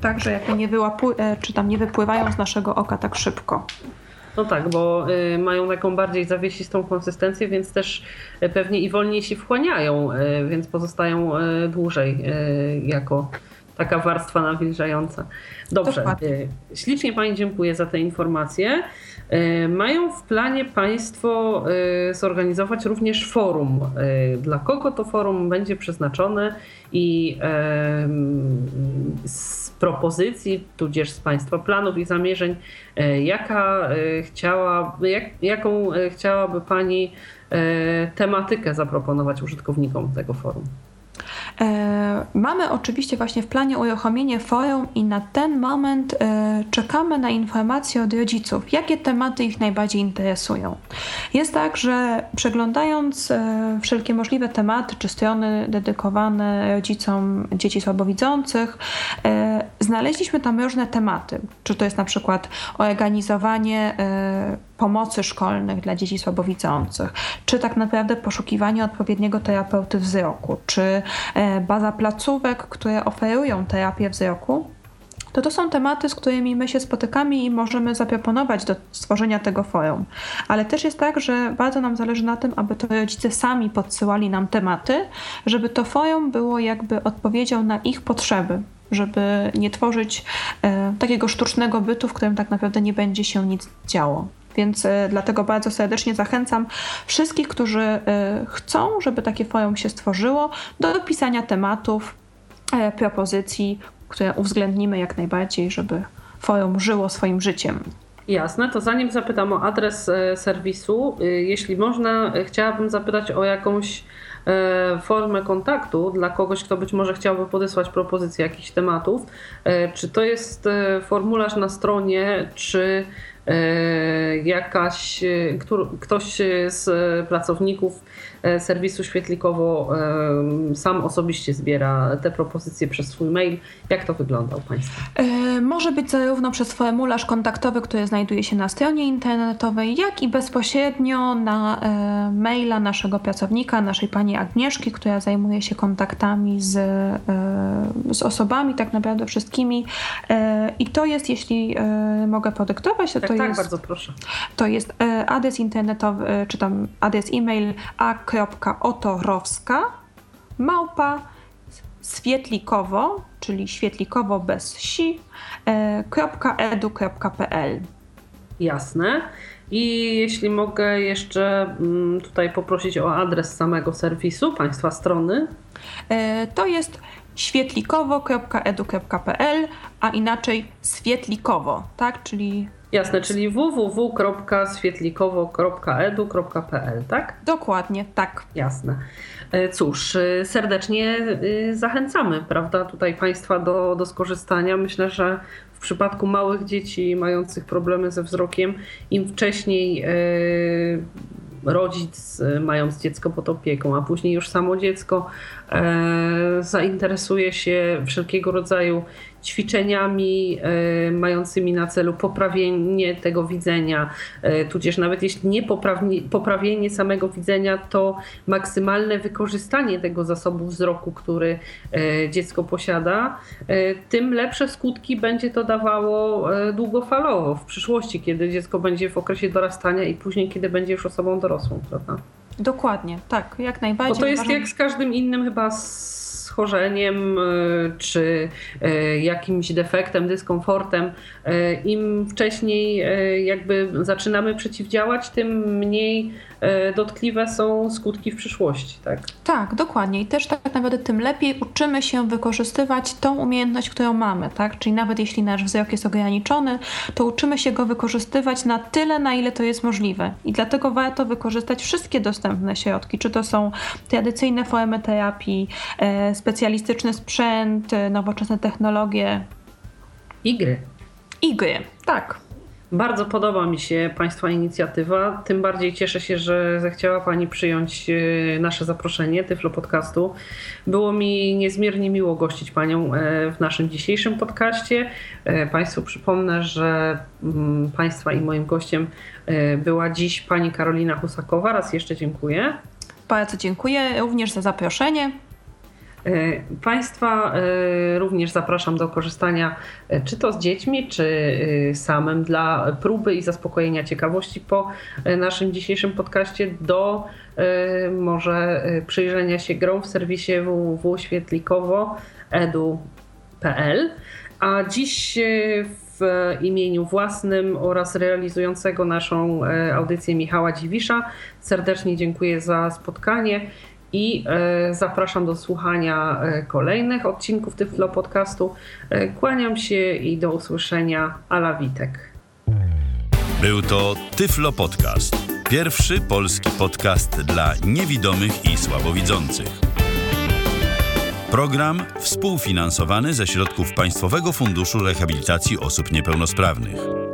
Tak, że jakby nie wyłapu- e, czy tam nie wypływają z naszego oka tak szybko. No tak, bo y, mają taką bardziej zawiesistą konsystencję, więc też y, pewnie i wolniej się wchłaniają, y, więc pozostają dłużej jako taka warstwa nawilżająca. Dobrze, Dokładnie. ślicznie Pani dziękuję za te informacje. E, mają w planie Państwo e, zorganizować również forum. E, dla kogo to forum będzie przeznaczone i z propozycji, tudzież z Państwa planów i zamierzeń, jaka chciała, jak, jaką chciałaby Pani tematykę zaproponować użytkownikom tego forum? E, mamy oczywiście właśnie w planie uruchomienie forum i na ten moment e, czekamy na informacje od rodziców, jakie tematy ich najbardziej interesują. Jest tak, że przeglądając e, wszelkie możliwe tematy czy strony dedykowane rodzicom dzieci słabowidzących, znaleźliśmy tam różne tematy. Czy to jest na przykład organizowanie pomocy szkolnych dla dzieci słabowidzących, czy tak naprawdę poszukiwanie odpowiedniego terapeuty wzroku, czy e, baza placówek, które oferują terapię wzroku, to to są tematy, z którymi my się spotykamy i możemy zaproponować do stworzenia tego forum. Ale też jest tak, że bardzo nam zależy na tym, aby to rodzice sami podsyłali nam tematy, żeby to forum było jakby odpowiedzią na ich potrzeby, żeby nie tworzyć e, takiego sztucznego bytu, w którym tak naprawdę nie będzie się nic działo więc e, dlatego bardzo serdecznie zachęcam wszystkich, którzy e, chcą, żeby takie forum się stworzyło, do dopisania tematów, e, propozycji, które uwzględnimy jak najbardziej, żeby forum żyło swoim życiem. Jasne, to zanim zapytam o adres serwisu, jeśli można, chciałabym zapytać o jakąś formę kontaktu dla kogoś, kto być może chciałby podesłać propozycję jakichś tematów. Czy to jest formularz na stronie, czy jakaś, e, ktoś z pracowników E, serwisu Świetlikowo e, sam osobiście zbiera te propozycje przez swój mail. Jak to wygląda u Państwa? E, może być zarówno przez formularz kontaktowy, który znajduje się na stronie internetowej, jak i bezpośrednio na maila naszego pracownika, naszej pani Agnieszki, która zajmuje się kontaktami z, z osobami, tak naprawdę wszystkimi. I to jest, jeśli mogę podyktować, to, tak, to tak, jest. bardzo proszę. To jest adres internetowy, czy tam adres e-mail a otorowska małpa świetlikowo, czyli świetlikowo bez si, e, .edu.pl. Jasne. I jeśli mogę jeszcze mm, tutaj poprosić o adres samego serwisu, Państwa strony. E, to jest świetlikowo.edu.pl, a inaczej świetlikowo, tak? Czyli Jasne, czyli www.świetlikowo.edu.pl, tak? Dokładnie, tak. Jasne. E, cóż, e, serdecznie e, zachęcamy, prawda, tutaj Państwa do, do skorzystania. Myślę, że w przypadku małych dzieci mających problemy ze wzrokiem, im wcześniej rodzic mając dziecko pod opieką, a później już samo dziecko zainteresuje się wszelkiego rodzaju ćwiczeniami e, mającymi na celu poprawienie tego widzenia, e, tudzież nawet jeśli nie poprawienie samego widzenia, to maksymalne wykorzystanie tego zasobu wzroku, który e, dziecko posiada, tym lepsze skutki będzie to dawało długofalowo w przyszłości, kiedy dziecko będzie w okresie dorastania i później, kiedy będzie już osobą dorosłą, prawda? Dokładnie, tak, jak najbardziej. Bo to jest uważam... jak z każdym innym chyba schorzeniem e, czy e, jakimś defektem, dyskomfortem, e, im wcześniej jakby zaczynamy przeciwdziałać, tym mniej dotkliwe są skutki w przyszłości, tak? Tak, dokładnie. I też tak naprawdę tym lepiej uczymy się wykorzystywać tą umiejętność, którą mamy, tak? Czyli nawet jeśli nasz wzrok jest ograniczony, to uczymy się go wykorzystywać na tyle, na ile to jest możliwe. I dlatego warto wykorzystać wszystkie dostępne środki, czy to są tradycyjne formy terapii, specjalistyczny sprzęt, nowoczesne technologie. I gry. I gry, tak. Bardzo podoba mi się Państwa inicjatywa. Tym bardziej cieszę się, że zechciała Pani przyjąć e, nasze zaproszenie Tyflo Podcastu. Było mi niezmiernie miło gościć Panią e, w naszym dzisiejszym podcaście. E, państwu przypomnę, że mm, Państwa i moim gościem była dziś Pani Karolina Husakowa. Raz jeszcze dziękuję. Bardzo dziękuję również za zaproszenie. E, państwa e, również zapraszam do korzystania e, czy to z dziećmi, czy samym dla próby i zaspokojenia ciekawości po naszym dzisiejszym podcaście do może przyjrzenia się grom w serwisie www.świetlikowo.edu.pl. A dziś w imieniu własnym oraz realizującego naszą audycję Michała Dziwisza serdecznie dziękuję za spotkanie i e, zapraszam do słuchania e, kolejnych odcinków Tyflo Podcastu. E, kłaniam się i do usłyszenia. Ala Witek. Był to Tyflo Podcast. Pierwszy polski podcast dla niewidomych i słabowidzących. Program współfinansowany ze środków Państwowego Funduszu Rehabilitacji Osób Niepełnosprawnych.